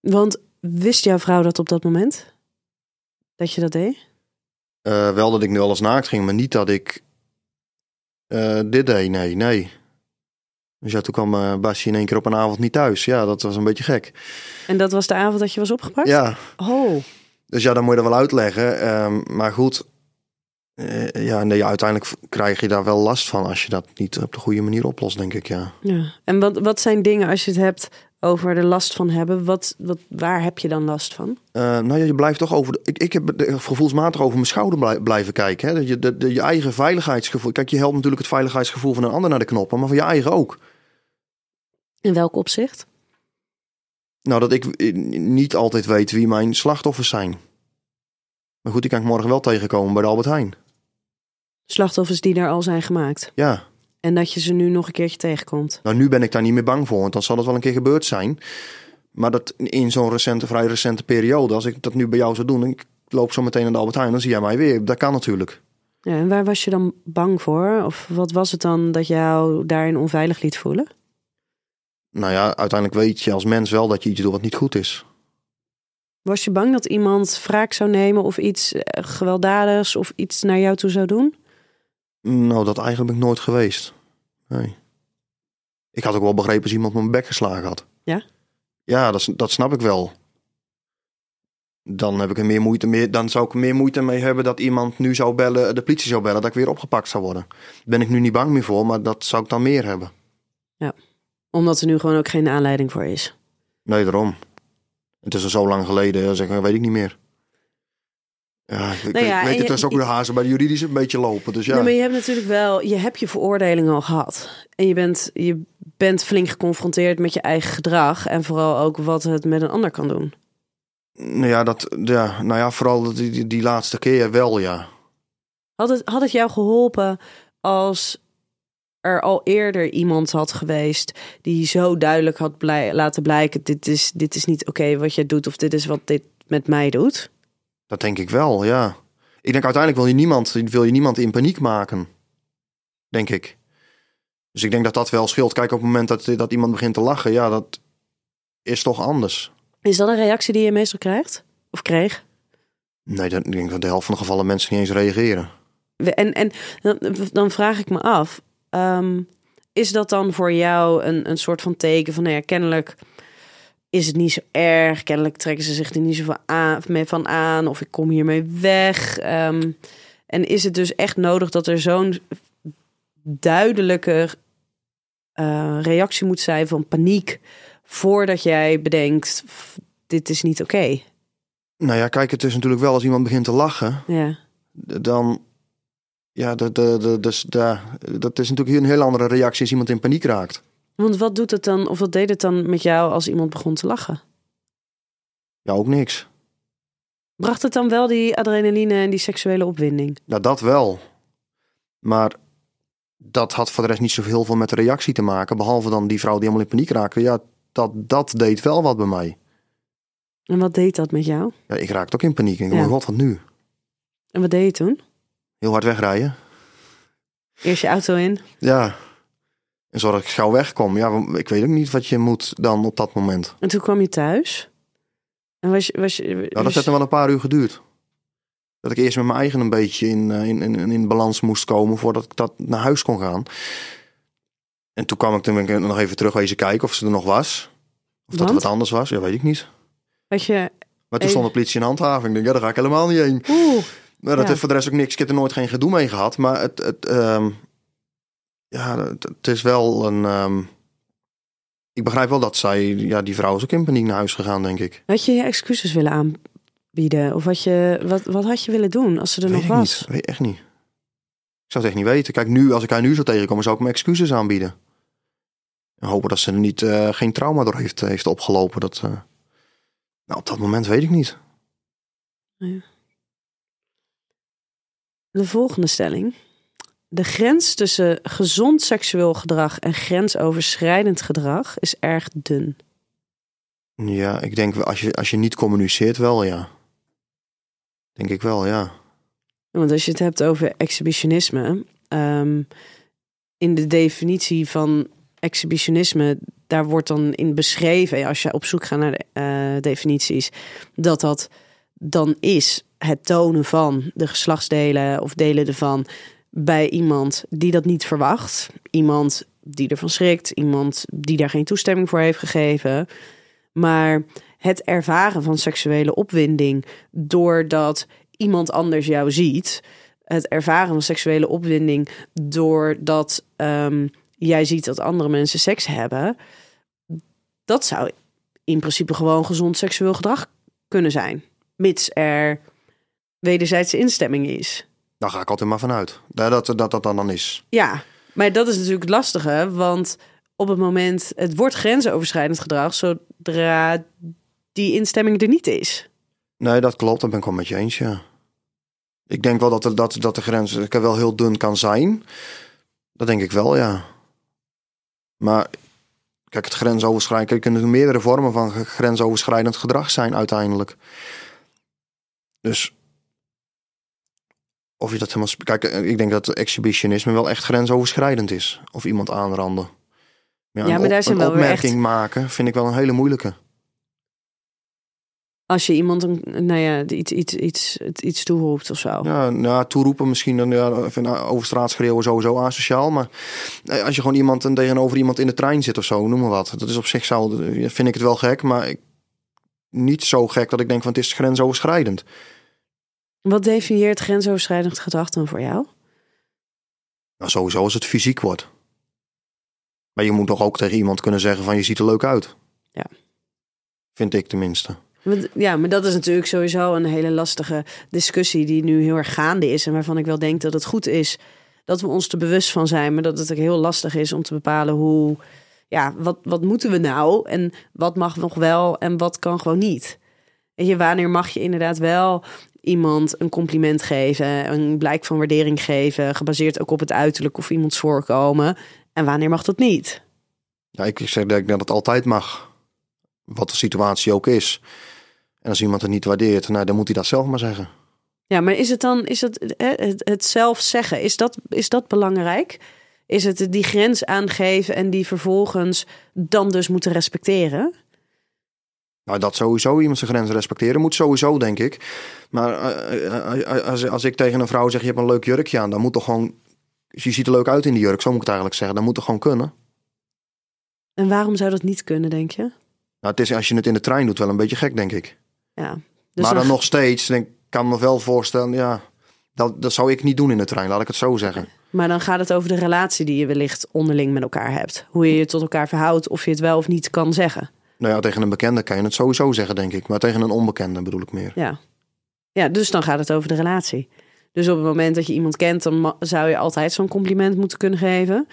Want wist jouw vrouw dat op dat moment? Dat je dat deed? Eh, wel dat ik nu alles naakt ging, maar niet dat ik eh, dit deed. Nee, nee. Dus ja, toen kwam eh Basje in één keer op een avond niet thuis. Ja, dat was een beetje gek. En dat was de avond dat je was opgepakt? Ja, Oh, dus ja, dan moet je dat wel uitleggen. Ehm, maar goed, eh, ja, nee, uiteindelijk krijg je daar wel last van als je dat niet op de goede manier oplost, denk ik, ja. ja. En wat, wat zijn dingen als je het hebt over de last van hebben? Wat, wat, waar heb je dan last van? Eh, nou ja, je blijft toch over. De, ik, ik heb de- gevoelsmatig over mijn schouder blij- blijven kijken. Hè? Dat je, de, de- je eigen veiligheidsgevoel. Kijk, je helpt natuurlijk het veiligheidsgevoel van een ander naar de knoppen, maar van je eigen ook. In welk opzicht? Nou, dat ik eh, niet altijd weet wie mijn slachtoffers zijn. Maar goed, die kan ik morgen wel tegenkomen bij de Albert Heijn. Slachtoffers die er al zijn gemaakt. Ja, En dat je ze nu nog een keertje tegenkomt. nou nu ben ik daar niet meer bang voor, want dan zal het wel een keer gebeurd zijn. Maar dat in zo'n recente, vrij recente periode, als ik dat nu bij jou zou doen, en ik loop zo meteen naar de Albert Heijn, dan zie jij mij weer. Dat kan natuurlijk. Ja, en waar was je dan bang voor? Of wat was het dan dat jou daarin onveilig liet voelen? Nou ja, uiteindelijk weet je als mens wel dat je iets doet wat niet goed is. Was je bang dat iemand wraak zou nemen of iets eh, gewelddadigs of iets naar jou toe zou doen? Nou, dat eigenlijk ben ik nooit geweest. Nee. Ik had ook wel begrepen als iemand me mijn bek geslagen had. Ja? Ja, dat, dat snap ik wel. Dan heb ik er meer moeite mee. Dan zou ik er meer moeite mee hebben dat iemand nu zou bellen, de politie zou bellen, dat ik weer opgepakt zou worden. Daar ben ik nu niet bang meer voor, maar dat zou ik dan meer hebben. Omdat er nu gewoon ook geen aanleiding voor is. Nee, daarom. Het is al zo lang geleden, zeg, weet ik niet meer. Ja, ik Nou ja, weet, het, je- is ook weer hazen bij de juridische een beetje lopen. Dus ja. Nee, maar je hebt natuurlijk wel, je hebt je veroordeling al gehad. En je bent, je bent flink geconfronteerd met je eigen gedrag. En vooral ook wat het met een ander kan doen. Nou ja, dat, ja, nou ja, vooral die, die, die laatste keer wel, ja. Had het, had het jou geholpen als er al eerder iemand had geweest die zo duidelijk had blij, laten blijken: dit is, dit is niet oké wat je doet, of dit is wat dit met mij doet? Dat denk ik wel, ja. Ik denk uiteindelijk wil je niemand, wil je niemand in paniek maken. Denk ik. Dus ik denk dat dat wel scheelt. Kijk, op het moment dat, dat iemand begint te lachen, ja, dat is toch anders. Is dat een reactie die je meestal krijgt? Of kreeg? Nee, dan, ik denk dat de helft van de gevallen mensen niet eens reageren. En, en dan, dan vraag ik me af: ehm, is dat dan voor jou een, een soort van teken van, nou ja, kennelijk is het niet zo erg, kennelijk trekken ze zich er niet zoveel aan, mee van aan, of ik kom hiermee weg. Ehm, en is het dus echt nodig dat er zo'n duidelijke eh, reactie moet zijn van paniek voordat jij bedenkt: "F- dit is niet oké? Nou ja, kijk, het is natuurlijk wel als iemand begint te lachen, Ja. dan. Ja, de, de, de, dus, de, dat is natuurlijk een heel andere reactie als iemand in paniek raakt. Want wat doet het dan, of wat deed het dan met jou als iemand begon te lachen? Ja, ook niks. Bracht het dan wel die adrenaline en die seksuele opwinding? Nou, dat wel. Maar dat had voor de rest niet zoveel veel met de reactie te maken. Behalve dan die vrouw die helemaal in paniek raakte. Ja, dat, dat deed wel wat bij mij. En wat deed dat met jou? Ja, ik raakte ook in paniek. Ik Ja. oh god, wat nu? En wat deed je toen? Heel hard wegrijden. Eerst je auto in? Ja. En zorg dat ik gauw wegkom. Ja, ik weet ook niet wat je moet dan op dat moment. En toen kwam je thuis? En was je... Was je Nou, dat was- heeft nog wel een paar uur geduurd. Dat ik eerst met mijn eigen een beetje in, eh, in, in, in balans moest komen voordat ik dat naar huis kon gaan. En toen kwam ik toen ben ik nog even terug wezen kijken of ze er nog was. Of dat er wat anders was, ja, weet ik niet. Had je... Maar toen Even- stond de politie in handhaving. Ik denk, ja, daar ga ik helemaal niet heen. Oeh, Maar dat Ja. heeft voor de rest ook niks. Ik heb er nooit geen gedoe mee gehad. Maar het, het, ehm, ja, het, het is wel een. ehm, ik begrijp wel dat zij, ja, die vrouw is ook in paniek naar huis gegaan, denk ik. had je je excuses willen aanbieden? Of had je, wat, wat had je willen doen als ze er Weet nog was? niet. Weet echt niet. Ik zou het echt niet weten. Kijk, nu, als ik haar nu zou tegenkomen, zou ik me excuses aanbieden. En hopen dat ze er niet, eh, geen trauma door heeft, heeft opgelopen. Dat, eh, nou, op dat moment weet ik niet. De volgende stelling. De grens tussen gezond seksueel gedrag en grensoverschrijdend gedrag is erg dun. Ja, ik denk als je, als je niet communiceert, wel ja. Denk ik wel, ja. Want als je het hebt over exhibitionisme, ehm, in de definitie van exhibitionisme, daar wordt dan in beschreven, als je op zoek gaat naar de eh, definities, dat dat dan is het tonen van de geslachtsdelen of delen ervan bij iemand die dat niet verwacht. Iemand die ervan schrikt, iemand die daar geen toestemming voor heeft gegeven. Maar het ervaren van seksuele opwinding doordat iemand anders jou ziet. Het ervaren van seksuele opwinding doordat um, jij ziet dat andere mensen seks hebben. Dat zou in principe gewoon gezond seksueel gedrag kunnen zijn. Mits er wederzijdse instemming is. Daar ga ik altijd maar vanuit. Dat dat, dat, dat dan, dan is. Ja, maar dat is natuurlijk het lastige. Want op het moment, het wordt grensoverschrijdend gedrag zodra die instemming er niet is. Nee, dat klopt. Dat ben ik wel met je eens, ja. Ik denk wel dat, er, dat, dat de grens wel heel dun kan zijn. Dat denk ik wel, ja. Maar kijk, het grensoverschrijdend... Er kunnen meerdere vormen van grensoverschrijdend gedrag zijn uiteindelijk. Dus of je dat helemaal. Kijk, ik denk dat exhibitionisme wel echt grensoverschrijdend is. Of iemand aanranden. Ja, ja maar daar zijn een wel opmerking echt... maken vind ik wel een hele moeilijke. Als je iemand een, nou ja, iets, iets, iets, iets toeroept of zo. Ja, nou, toeroepen misschien dan ja, over straat schreeuwen sowieso asociaal. Maar eh, als je gewoon iemand en tegenover iemand in de trein zit of zo, noem maar wat. Dat is op zich zo, vind ik het wel gek, maar ik, niet zo gek dat ik denk van het is grensoverschrijdend. Wat definieert grensoverschrijdend gedrag dan voor jou? Nou, sowieso als het fysiek wordt. Maar je moet toch ook tegen iemand kunnen zeggen van je ziet er leuk uit. Ja. Vind ik tenminste. Ja, maar dat is natuurlijk sowieso een hele lastige discussie die nu heel erg gaande is. En waarvan ik wel denk dat het goed is dat we ons er bewust van zijn. Maar dat het ook heel lastig is om te bepalen hoe, ja, wat, wat moeten we nou? En wat mag nog wel en wat kan gewoon niet? En je, wanneer mag je inderdaad wel iemand een compliment geven, een blijk van waardering geven, gebaseerd ook op het uiterlijk of iemands voorkomen. En wanneer mag dat niet? Ja, ik zeg dat het altijd mag. Wat de situatie ook is. En als iemand het niet waardeert, nou, dan moet hij dat zelf maar zeggen. Ja, maar is het dan, is het, het, het zelf zeggen, is dat, is dat belangrijk? Is het die grens aangeven en die vervolgens dan dus moeten respecteren? Nou, dat sowieso iemand zijn grenzen respecteren moet sowieso, denk ik. Maar uh, als, als ik tegen een vrouw zeg, je hebt een leuk jurkje aan, dan moet toch gewoon... Je ziet er leuk uit in die jurk, zo moet ik het eigenlijk zeggen. Dan moet het gewoon kunnen. En waarom zou dat niet kunnen, denk je? Nou, het is als je het in de trein doet wel een beetje gek, denk ik. Ja. Dus maar dan nog steeds, denk, kan me wel voorstellen, ja, dat, dat zou ik niet doen in de trein, laat ik het zo zeggen. Maar dan gaat het over de relatie die je wellicht onderling met elkaar hebt. Hoe je je tot elkaar verhoudt, of je het wel of niet kan zeggen. Nou ja, tegen een bekende kan je het sowieso zeggen, denk ik. Maar tegen een onbekende bedoel ik meer. Ja. ja, dus dan gaat het over de relatie. Dus op het moment dat je iemand kent, dan zou je altijd zo'n compliment moeten kunnen geven.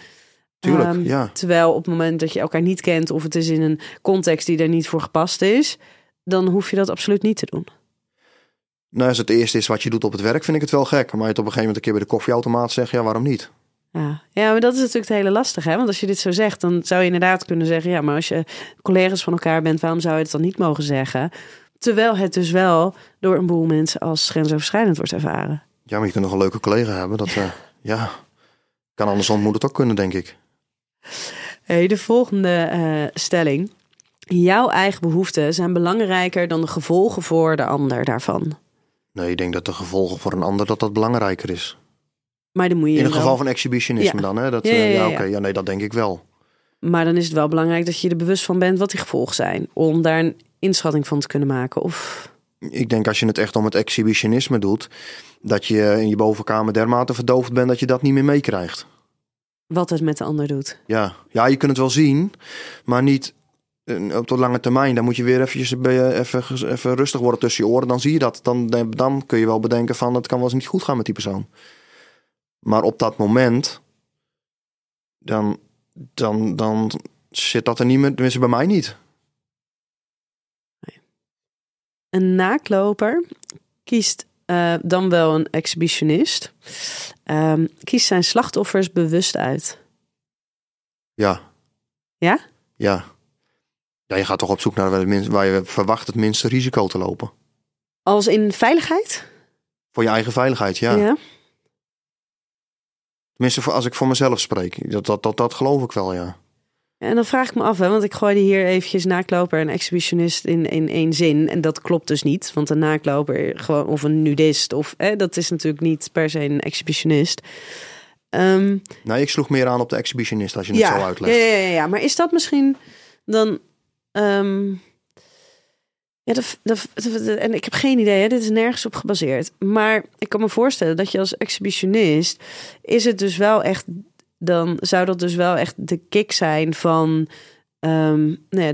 Tuurlijk, ehm, ja. Terwijl op het moment dat je elkaar niet kent of het is in een context die er niet voor gepast is, dan hoef je dat absoluut niet te doen. Nou, als het eerste is wat je doet op het werk, vind ik het wel gek. Maar je het op een gegeven moment een keer bij de koffieautomaat zegt, ja, waarom niet? Ja. ja, maar dat is natuurlijk het hele lastige. Hè? Want als je dit zo zegt, dan zou je inderdaad kunnen zeggen... ja, maar als je collega's van elkaar bent, waarom zou je het dan niet mogen zeggen? Terwijl het dus wel door een boel mensen als grensoverschrijdend wordt ervaren. Ja, maar je kunt nog een leuke collega hebben. Dat, uh, (laughs) ja, kan andersom moet het ook kunnen, denk ik. Hey, de volgende uh, stelling. Jouw eigen behoeften zijn belangrijker dan de gevolgen voor de ander daarvan. Nee, ik denk dat de gevolgen voor een ander dat dat belangrijker is. Maar dan moet je In het geval van exhibitionisme dan, hè? Dat, ja, ja, oké. ja, nee, dat denk ik wel. Maar dan is het wel belangrijk dat je er bewust van bent wat die gevolgen zijn. Om daar een inschatting van te kunnen maken. Of... Ik denk als je het echt om het exhibitionisme doet, dat je in je bovenkamer dermate verdoofd bent dat je dat niet meer meekrijgt. Wat het met de ander doet. Ja. ja, je kunt het wel zien, maar niet eh, op de lange termijn. Dan moet je weer eventjes, even, even rustig worden tussen je oren. Dan zie je dat. Dan, dan kun je wel bedenken van het kan wel eens niet goed gaan met die persoon. Maar op dat moment, dan, dan, dan zit dat er niet meer, tenminste bij mij niet. Een naakloper kiest eh, dan wel een exhibitionist. Ehm, kiest zijn slachtoffers bewust uit. Ja. Ja? Ja. Ja, je gaat toch op zoek naar waar, het minst, waar je verwacht het minste risico te lopen. Als in veiligheid? Voor je eigen veiligheid, ja. ja. Tenminste, voor- als ik voor mezelf spreek. Dat, dat, dat, dat geloof ik wel, ja. En dan vraag ik me af, hè, want ik gooide hier eventjes naakloper en exhibitionist in, in één zin. En dat klopt dus niet, want een naakloper gewoon, of een nudist, of, hè, dat is natuurlijk niet per se een exhibitionist. Ehm, Nee, ik sloeg meer aan op de exhibitionist als je het ja, zo uitlegt. ja, ja, ja, maar is dat misschien dan... ehm, ja, dat, en ik heb geen idee, hè, dit is nergens op gebaseerd. Maar ik kan me voorstellen dat je als exhibitionist... is het dus wel echt... dan zou dat dus wel echt de kick zijn van... ehm, nou ja,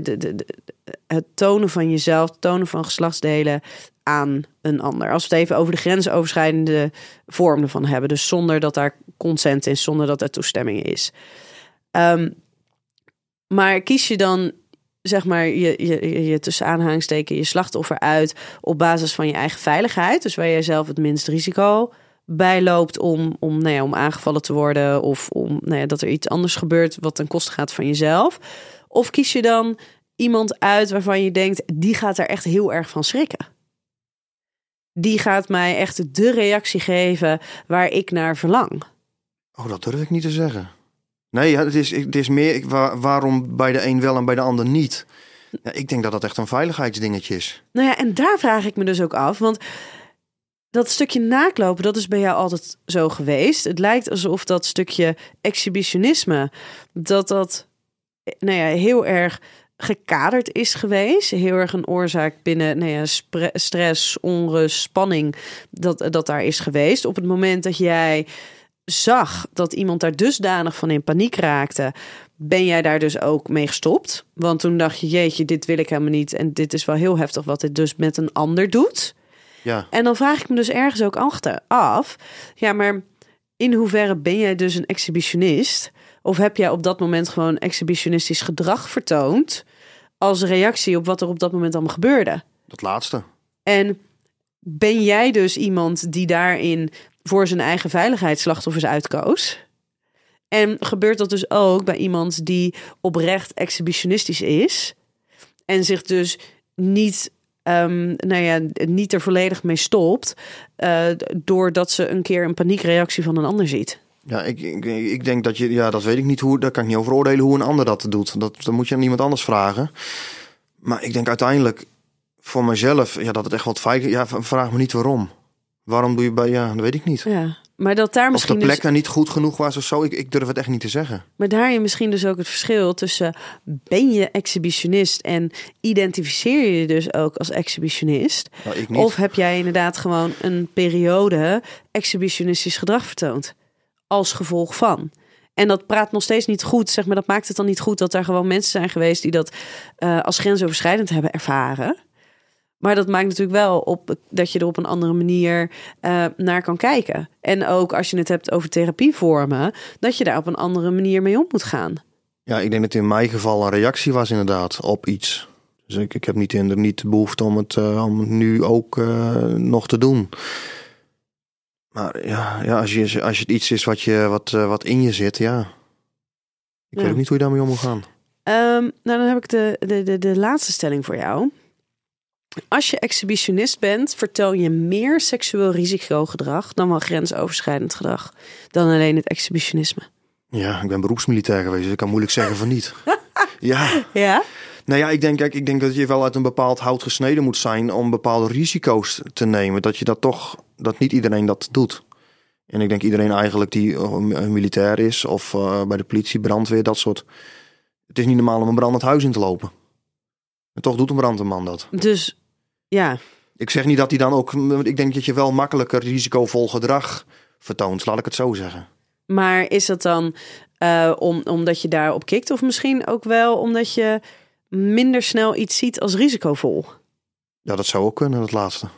het tonen van jezelf, tonen van geslachtsdelen aan een ander. Als we het even over de grensoverschrijdende vormen ervan hebben. Dus zonder dat daar consent is, zonder dat er toestemming is. Ehm, maar kies je dan, zeg maar, je, je, je, tussen aanhangsteken je slachtoffer uit op basis van je eigen veiligheid, dus waar jij zelf het minst risico bij loopt om, om, nou ja, om aangevallen te worden of om nou ja, dat er iets anders gebeurt wat ten koste gaat van jezelf? Of kies je dan iemand uit waarvan je denkt, die gaat er echt heel erg van schrikken? Die gaat mij echt de reactie geven waar ik naar verlang. Oh, dat durf ik niet te zeggen. Nee, het, is, het is meer waarom bij de een wel en bij de ander niet. Ik denk dat dat echt een veiligheidsdingetje is. Nou ja, en daar vraag ik me dus ook af. Want dat stukje naklopen, dat is bij jou altijd zo geweest. Het lijkt alsof dat stukje exhibitionisme, dat dat nou ja, heel erg gekaderd is geweest. Heel erg een oorzaak binnen nou ja, stress, onrust, spanning, dat, dat daar is geweest. Op het moment dat jij zag dat iemand daar dusdanig van in paniek raakte, ben jij daar dus ook mee gestopt? Want toen dacht je, jeetje, dit wil ik helemaal niet. En dit is wel heel heftig wat dit dus met een ander doet. Ja, En dan vraag ik me dus ergens ook achter af. Ja, maar in hoeverre ben jij dus een exhibitionist? Of heb jij op dat moment gewoon exhibitionistisch gedrag vertoond als reactie op wat er op dat moment allemaal gebeurde? dat laatste. En ben jij dus iemand die daarin voor zijn eigen veiligheid slachtoffers uitkoos? En gebeurt dat dus ook bij iemand die oprecht exhibitionistisch is en zich dus niet, ehm, nou ja, niet er volledig mee stopt, eh, doordat ze een keer een paniekreactie van een ander ziet? Ja, ik, ik, ik denk dat je, ja, dat weet ik niet hoe, daar kan ik niet over oordelen hoe een ander dat doet. Dat, dat moet je aan iemand anders vragen. Maar ik denk uiteindelijk voor mezelf, ja, dat het echt wat veilig Ja, vraag me niet waarom. Waarom doe je bij, ja, dat weet ik niet. Ja, maar dat daar Of de misschien plek dus, er niet goed genoeg was of zo, ik, ik durf het echt niet te zeggen. maar daarin misschien dus ook het verschil tussen ben je exhibitionist en identificeer je je dus ook als exhibitionist? Nou, ik niet. Of heb jij inderdaad gewoon een periode exhibitionistisch gedrag vertoond? Als gevolg van. En dat praat nog steeds niet goed, zeg maar. Dat maakt het dan niet goed dat er gewoon mensen zijn geweest die dat eh, als grensoverschrijdend hebben ervaren. Maar dat maakt natuurlijk wel op dat je er op een andere manier eh, naar kan kijken. En ook als je het hebt over therapievormen, dat je daar op een andere manier mee om moet gaan. Ja, ik denk dat in mijn geval een reactie was inderdaad op iets. Dus ik, ik heb niet, in, niet de behoefte om het, eh, om het nu ook eh, nog te doen. Maar ja, ja als, je, als het iets is wat, je, wat, wat in je zit, ja. Ik Ja. weet ook niet hoe je daarmee om moet gaan. Ehm, nou, dan heb ik de, de, de, de laatste stelling voor jou. Als je exhibitionist bent, vertoon je meer seksueel risicogedrag dan wel grensoverschrijdend gedrag dan alleen het exhibitionisme. Ja, ik ben beroepsmilitair geweest, dus ik kan moeilijk zeggen van niet. (laughs) ja, Ja? nou ja, ik denk, kijk, ik denk dat je wel uit een bepaald hout gesneden moet zijn om bepaalde risico's te nemen. Dat je dat toch, dat niet iedereen dat doet. En ik denk iedereen eigenlijk die eh, een militair is of eh, bij de politie, brandweer, dat soort. Het is niet normaal om een brandend huis in te lopen. En toch doet een brandweerman dat. Dus ja, Ik zeg niet dat hij dan ook, ik denk dat je wel makkelijker risicovol gedrag vertoont, laat ik het zo zeggen. maar is dat dan eh, om, omdat je daarop kikt of misschien ook wel omdat je minder snel iets ziet als risicovol? Ja, dat zou ook kunnen, dat laatste.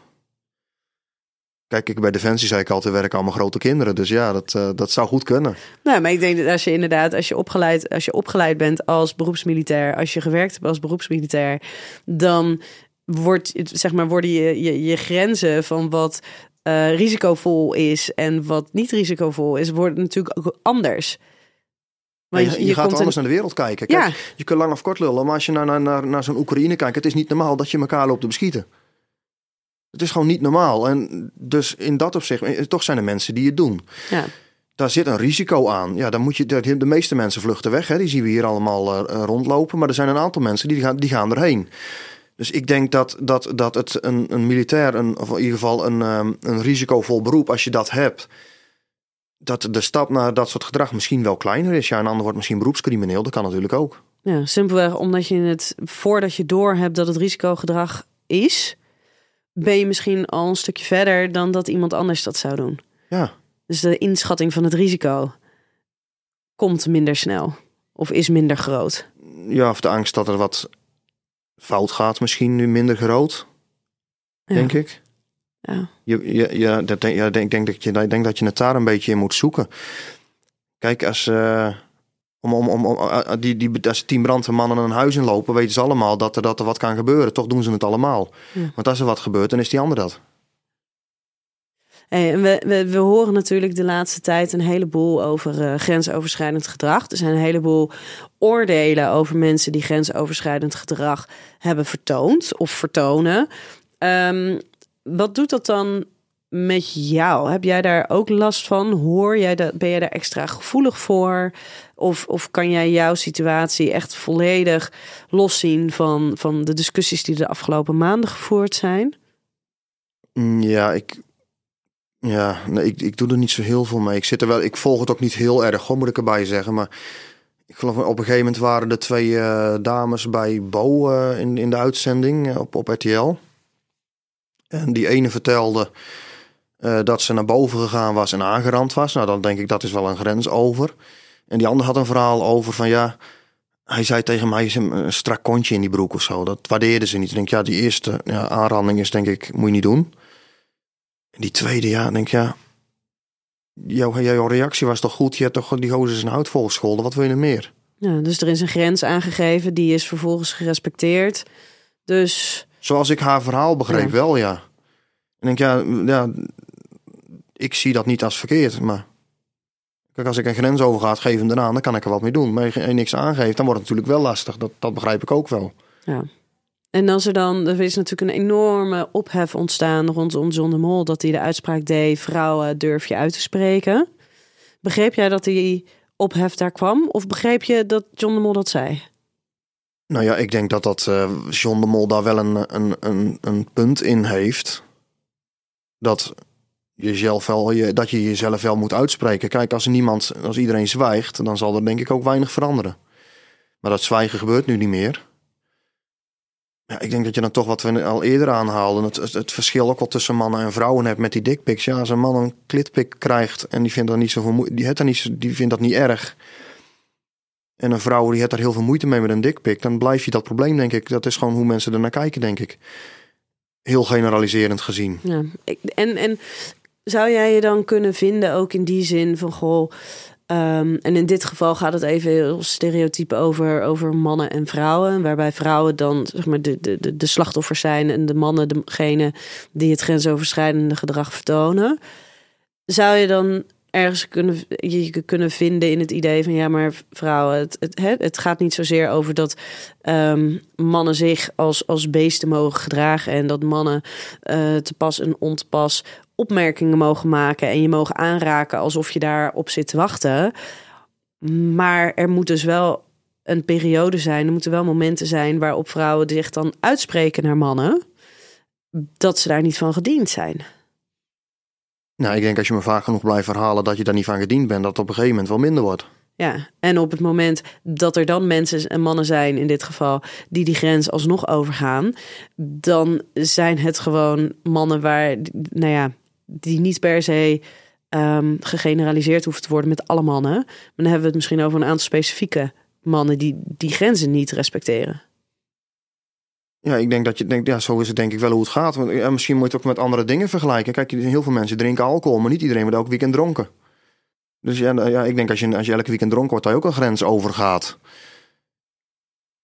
Kijk, ik bij Defensie zei ik altijd, werken allemaal grote kinderen. Dus ja, dat, uh, dat zou goed kunnen. Nou, maar ik denk dat als je inderdaad, als je opgeleid, als je opgeleid bent als beroepsmilitair, als je gewerkt hebt als beroepsmilitair, dan wordt, zeg maar, worden je, je, je grenzen van wat uh, risicovol is en wat niet risicovol is, worden natuurlijk ook anders. Maar je, je, gaat anders naar de wereld kijken. Kijk, ja. Je kunt lang of kort lullen, maar als je naar, naar, naar, naar zo'n Oekraïne kijkt, het is niet normaal dat je elkaar loopt te beschieten. Het is gewoon niet normaal. En dus in dat opzicht, eh, toch zijn er mensen die het doen. Ja. Daar zit een risico aan. Ja, dan moet je, de, de meeste mensen vluchten weg. Hè. Die zien we hier allemaal uh, rondlopen. Maar er zijn een aantal mensen die gaan, die gaan erheen. Dus ik denk dat, dat, dat het een, een militair, een, of in ieder geval een, um, een risicovol beroep, als je dat hebt, dat de stap naar dat soort gedrag misschien wel kleiner is. Ja, een ander wordt misschien beroepscrimineel, dat kan natuurlijk ook. Ja, simpelweg omdat je het, voordat je door hebt dat het risicogedrag is, ben je misschien al een stukje verder dan dat iemand anders dat zou doen. Ja. Dus de inschatting van het risico komt minder snel of is minder groot. Ja, of de angst dat er wat fout gaat misschien nu minder groot, denk ik. Ja. Je, je, ja, dat denk, ja, denk, denk dat je, denk dat je het daar een beetje in moet zoeken. Kijk, als, uh, om, om, om, om, die, die, als tien brandweermannen een huis inlopen, weten ze allemaal dat er, dat er wat kan gebeuren. Toch doen ze het allemaal. Want als er wat gebeurt, dan is die ander dat. Hey, we, we, we, horen natuurlijk de laatste tijd een heleboel over uh, grensoverschrijdend gedrag. Er zijn een heleboel oordelen over mensen die grensoverschrijdend gedrag hebben vertoond of vertonen. Um, wat doet dat dan met jou? Heb jij daar ook last van? Hoor jij dat? Ben je daar extra gevoelig voor? Of, of kan jij jouw situatie echt volledig loszien van, van de discussies die de afgelopen maanden gevoerd zijn? Mm, ja, ik, ja, nee, ik, ik doe er niet zo heel veel mee. Ik, zit er wel, ik volg het ook niet heel erg, gewoon moet ik erbij zeggen. Maar ik geloof op een gegeven moment waren de twee uh, dames bij Bo uh, in, in de uitzending uh, op, op RTL. En die ene vertelde uh, dat ze naar boven gegaan was en aangerand was. Nou, dan denk ik dat is wel een grens over. En die ander had een verhaal over van ja, hij zei tegen mij een strak kontje in die broek of zo. Dat waardeerde ze niet. Ik denk ja, die eerste ja, aanranding is denk ik, moet je niet doen. En die tweede, ja, denk ja, jouw, jouw reactie was toch goed? Je hebt toch die gozer zijn hout volgescholden. Wat wil je nog meer? Ja, dus er is een grens aangegeven, die is vervolgens gerespecteerd. Dus Zoals ik haar verhaal begreep, wel ja. En denk, ja, ja, ik zie dat niet als verkeerd, maar... Kijk, als ik een grens overga, geef hem eraan, dan kan ik er wat mee doen. Maar je niks aangeeft, dan wordt het natuurlijk wel lastig. Dat, dat begrijp ik ook wel. Ja. En als er dan, er is natuurlijk een enorme ophef ontstaan rondom John de Mol, dat hij de uitspraak deed, vrouwen durf je uit te spreken. Begreep jij dat die ophef daar kwam? Of begreep je dat John de Mol dat zei? Nou ja, ik denk dat dat uh, John de Mol daar wel een, een, een, een punt in heeft. Dat je, zelf wel, je, dat je jezelf wel moet uitspreken. Kijk, als niemand, als iedereen zwijgt, dan zal er denk ik ook weinig veranderen. Maar dat zwijgen gebeurt nu niet meer. Ja, ik denk dat je dan toch wat we al eerder aanhaalden. Het, het, verschil ook wel tussen mannen en vrouwen hebt met die dickpics. Ja, als een man een klitpik krijgt en die vindt dat niet zo die, heeft niet, die vindt dat niet erg en een vrouw die heeft daar heel veel moeite mee met een dikpik, dan blijf je dat probleem, denk ik. Dat is gewoon hoe mensen er naar kijken, denk ik. Heel generaliserend gezien. Ja, en, en zou jij je dan kunnen vinden, ook in die zin van goh. Um, en in dit geval gaat het even heel stereotype over, over mannen en vrouwen. Waarbij vrouwen dan zeg maar, de, de, de slachtoffers zijn en de mannen degene die het grensoverschrijdende gedrag vertonen. Zou je dan ergens kunnen, je kunnen vinden in het idee van ja, maar vrouwen, het, het, het gaat niet zozeer over dat ehm, mannen zich als, als beesten mogen gedragen en dat mannen uh, te pas en ontepas opmerkingen mogen maken en je mogen aanraken alsof je daarop zit te wachten. Maar er moet dus wel een periode zijn, er moeten wel momenten zijn waarop vrouwen zich dan uitspreken naar mannen, dat ze daar niet van gediend zijn. Nou, ik denk als je me vaak genoeg blijft verhalen dat je daar niet van gediend bent, dat het op een gegeven moment wel minder wordt. Ja, en op het moment dat er dan mensen en mannen zijn, in dit geval, die die grens alsnog overgaan, dan zijn het gewoon mannen waar, nou ja, die niet per se um, gegeneraliseerd hoeven te worden met alle mannen. Maar dan hebben we het misschien over een aantal specifieke mannen die die grenzen niet respecteren. Ja, ik denk dat je denkt, ja, zo is het denk ik wel hoe het gaat. Want, misschien moet je het ook met andere dingen vergelijken. Kijk, heel veel mensen drinken alcohol, maar niet iedereen wordt elk weekend dronken. Dus ja, nou, ja ik denk als je, als je elke weekend dronken wordt, je ook een grens overgaat.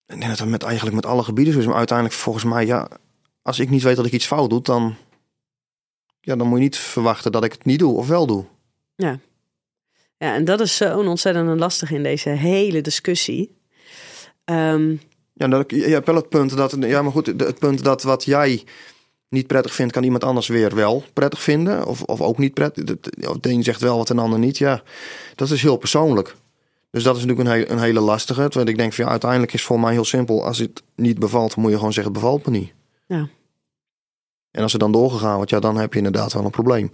Ik denk dat het met, eigenlijk met alle gebieden zo is. Maar uiteindelijk volgens mij, ja, als ik niet weet dat ik iets fout doe, dan, ja, dan moet je niet verwachten dat ik het niet doe of wel doe. Ja, ja en dat is zo'n ontzettend lastig in deze hele discussie. Um, ja, dat, je hebt wel het punt dat, ja, maar goed, het punt dat wat jij niet prettig vindt, kan iemand anders weer wel prettig vinden. Of, of ook niet prettig. De een zegt wel wat een ander niet. Ja, dat is heel persoonlijk. Dus dat is natuurlijk een, een hele lastige. Want ik denk van ja, uiteindelijk is voor mij heel simpel. Als het niet bevalt, moet je gewoon zeggen: het bevalt me niet. Ja. En als er dan doorgegaan wordt, ja, dan heb je inderdaad wel een probleem.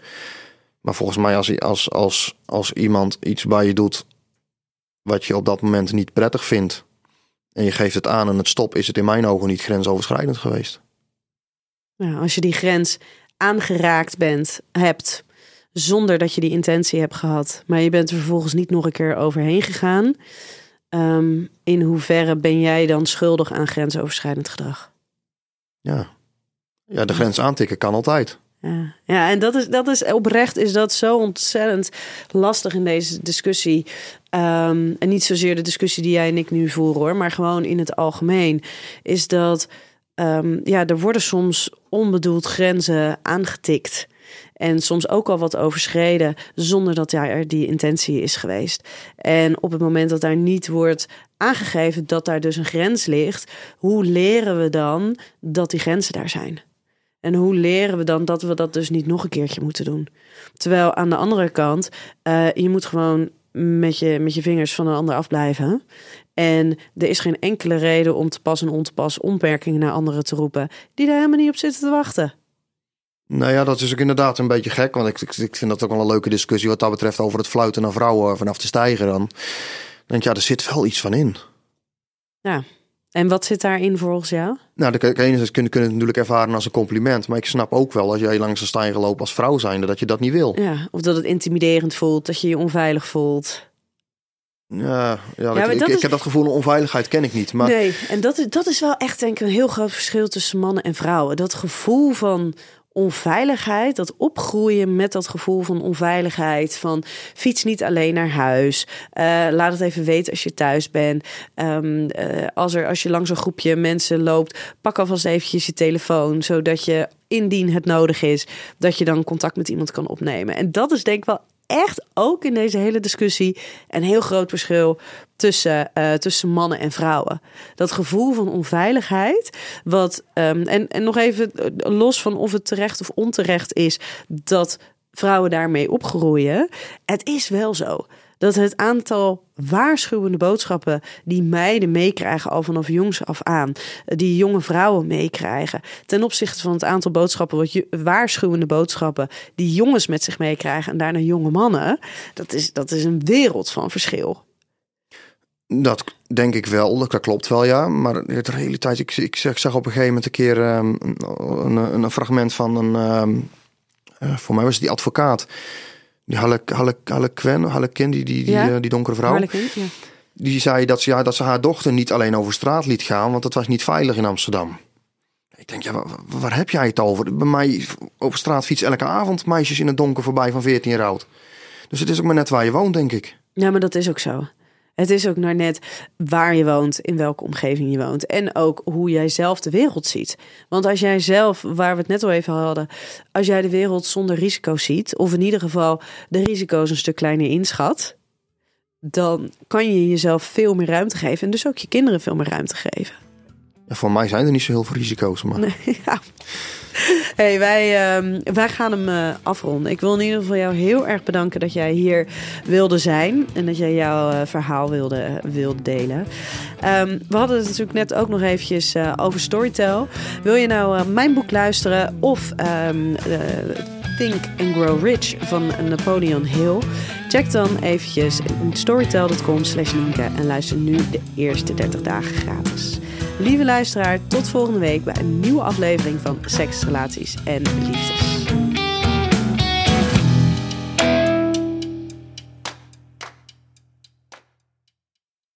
Maar volgens mij, als, als, als, als iemand iets bij je doet wat je op dat moment niet prettig vindt, en je geeft het aan en het stop, is het in mijn ogen niet grensoverschrijdend geweest. Ja, als je die grens aangeraakt bent, hebt, zonder dat je die intentie hebt gehad, maar je bent er vervolgens niet nog een keer overheen gegaan, um, in hoeverre ben jij dan schuldig aan grensoverschrijdend gedrag? Ja, ja de grens aantikken kan altijd. Ja, ja en dat is, dat is oprecht is dat zo ontzettend lastig in deze discussie. Um, en niet zozeer de discussie die jij en ik nu voeren hoor, maar gewoon in het algemeen. Is dat um, ja, er worden soms onbedoeld grenzen aangetikt. En soms ook al wat overschreden zonder dat er die intentie is geweest. En op het moment dat daar niet wordt aangegeven dat daar dus een grens ligt, hoe leren we dan dat die grenzen daar zijn? En hoe leren we dan dat we dat dus niet nog een keertje moeten doen? Terwijl aan de andere kant, uh, je moet gewoon met je, met je vingers van een ander afblijven. En er is geen enkele reden om te pas en on te pas opmerkingen naar anderen te roepen die daar helemaal niet op zitten te wachten. Nou ja, dat is ook inderdaad een beetje gek. Want ik, ik, ik vind dat ook wel een leuke discussie wat dat betreft over het fluiten naar vrouwen vanaf de stijger dan. denk ja, er zit wel iets van in. Ja, en wat zit daarin volgens jou? Nou, de kunnen, kunnen het natuurlijk ervaren als een compliment. Maar ik snap ook wel als jij langs een stijger loopt als vrouw zijnde dat je dat niet wil. Ja, of dat het intimiderend voelt, dat je je onveilig voelt. Ja, ja, ik, ik, heb dat gevoel van onveiligheid ken ik niet. Maar... Nee, en dat is, dat is wel echt denk ik een heel groot verschil tussen mannen en vrouwen. Dat gevoel van onveiligheid, dat opgroeien met dat gevoel van onveiligheid, van fiets niet alleen naar huis, uh, laat het even weten als je thuis bent. Um, uh, als, er, als je langs een groepje mensen loopt, pak alvast eventjes je telefoon, zodat je indien het nodig is, dat je dan contact met iemand kan opnemen. En dat is denk ik wel echt ook in deze hele discussie een heel groot verschil tussen, uh, tussen mannen en vrouwen. Dat gevoel van onveiligheid, wat um, en, en nog even eh, los van of het terecht of onterecht is dat vrouwen daarmee opgroeien. Het is wel zo dat het aantal waarschuwende boodschappen die meiden meekrijgen al vanaf jongs af aan, die jonge vrouwen meekrijgen, ten opzichte van het aantal boodschappen, wat je, waarschuwende boodschappen die jongens met zich meekrijgen en daarna jonge mannen, dat is, dat is een wereld van verschil. Dat denk ik wel, dat klopt wel, ja. Maar de realiteit, ik, ik, zag op een gegeven moment een keer um, een, een, fragment van een, um, uh, voor mij was die advocaat die Harlequin, Harlequin die, die, die, ja. die donkere vrouw. ja. Die zei dat ze, ja, dat ze haar dochter niet alleen over straat liet gaan, want het was niet veilig in Amsterdam. Ik denk, ja, waar, heb jij het over? Bij mij over straat fietsen elke avond meisjes in het donker voorbij van 14 jaar oud. Dus het is ook maar net waar je woont, denk ik. Ja, maar dat is ook zo. Het is ook naar net waar je woont, in welke omgeving je woont. En ook hoe jij zelf de wereld ziet. Want als jij zelf, waar we het net al even hadden, als jij de wereld zonder risico's ziet, of in ieder geval de risico's een stuk kleiner inschat, dan kan je jezelf veel meer ruimte geven. En dus ook je kinderen veel meer ruimte geven. Ja, voor mij zijn er niet zo heel veel risico's. Maar... Nee, (laughs) ja. (laughs) Hey, wij, uh, wij gaan hem uh, afronden. Ik wil in ieder geval jou heel erg bedanken dat jij hier wilde zijn. En dat jij jouw uh, verhaal wilde, wilde delen. Um, we hadden het natuurlijk net ook nog eventjes over Storytel. Wil je nou mijn boek luisteren of um, Think and Grow Rich van Napoleon Hill? Check dan eventjes storytel.com slash en luister nu de eerste 30 dagen gratis. Lieve luisteraar, tot volgende week bij een nieuwe aflevering van Seks, Relaties en Liefdes.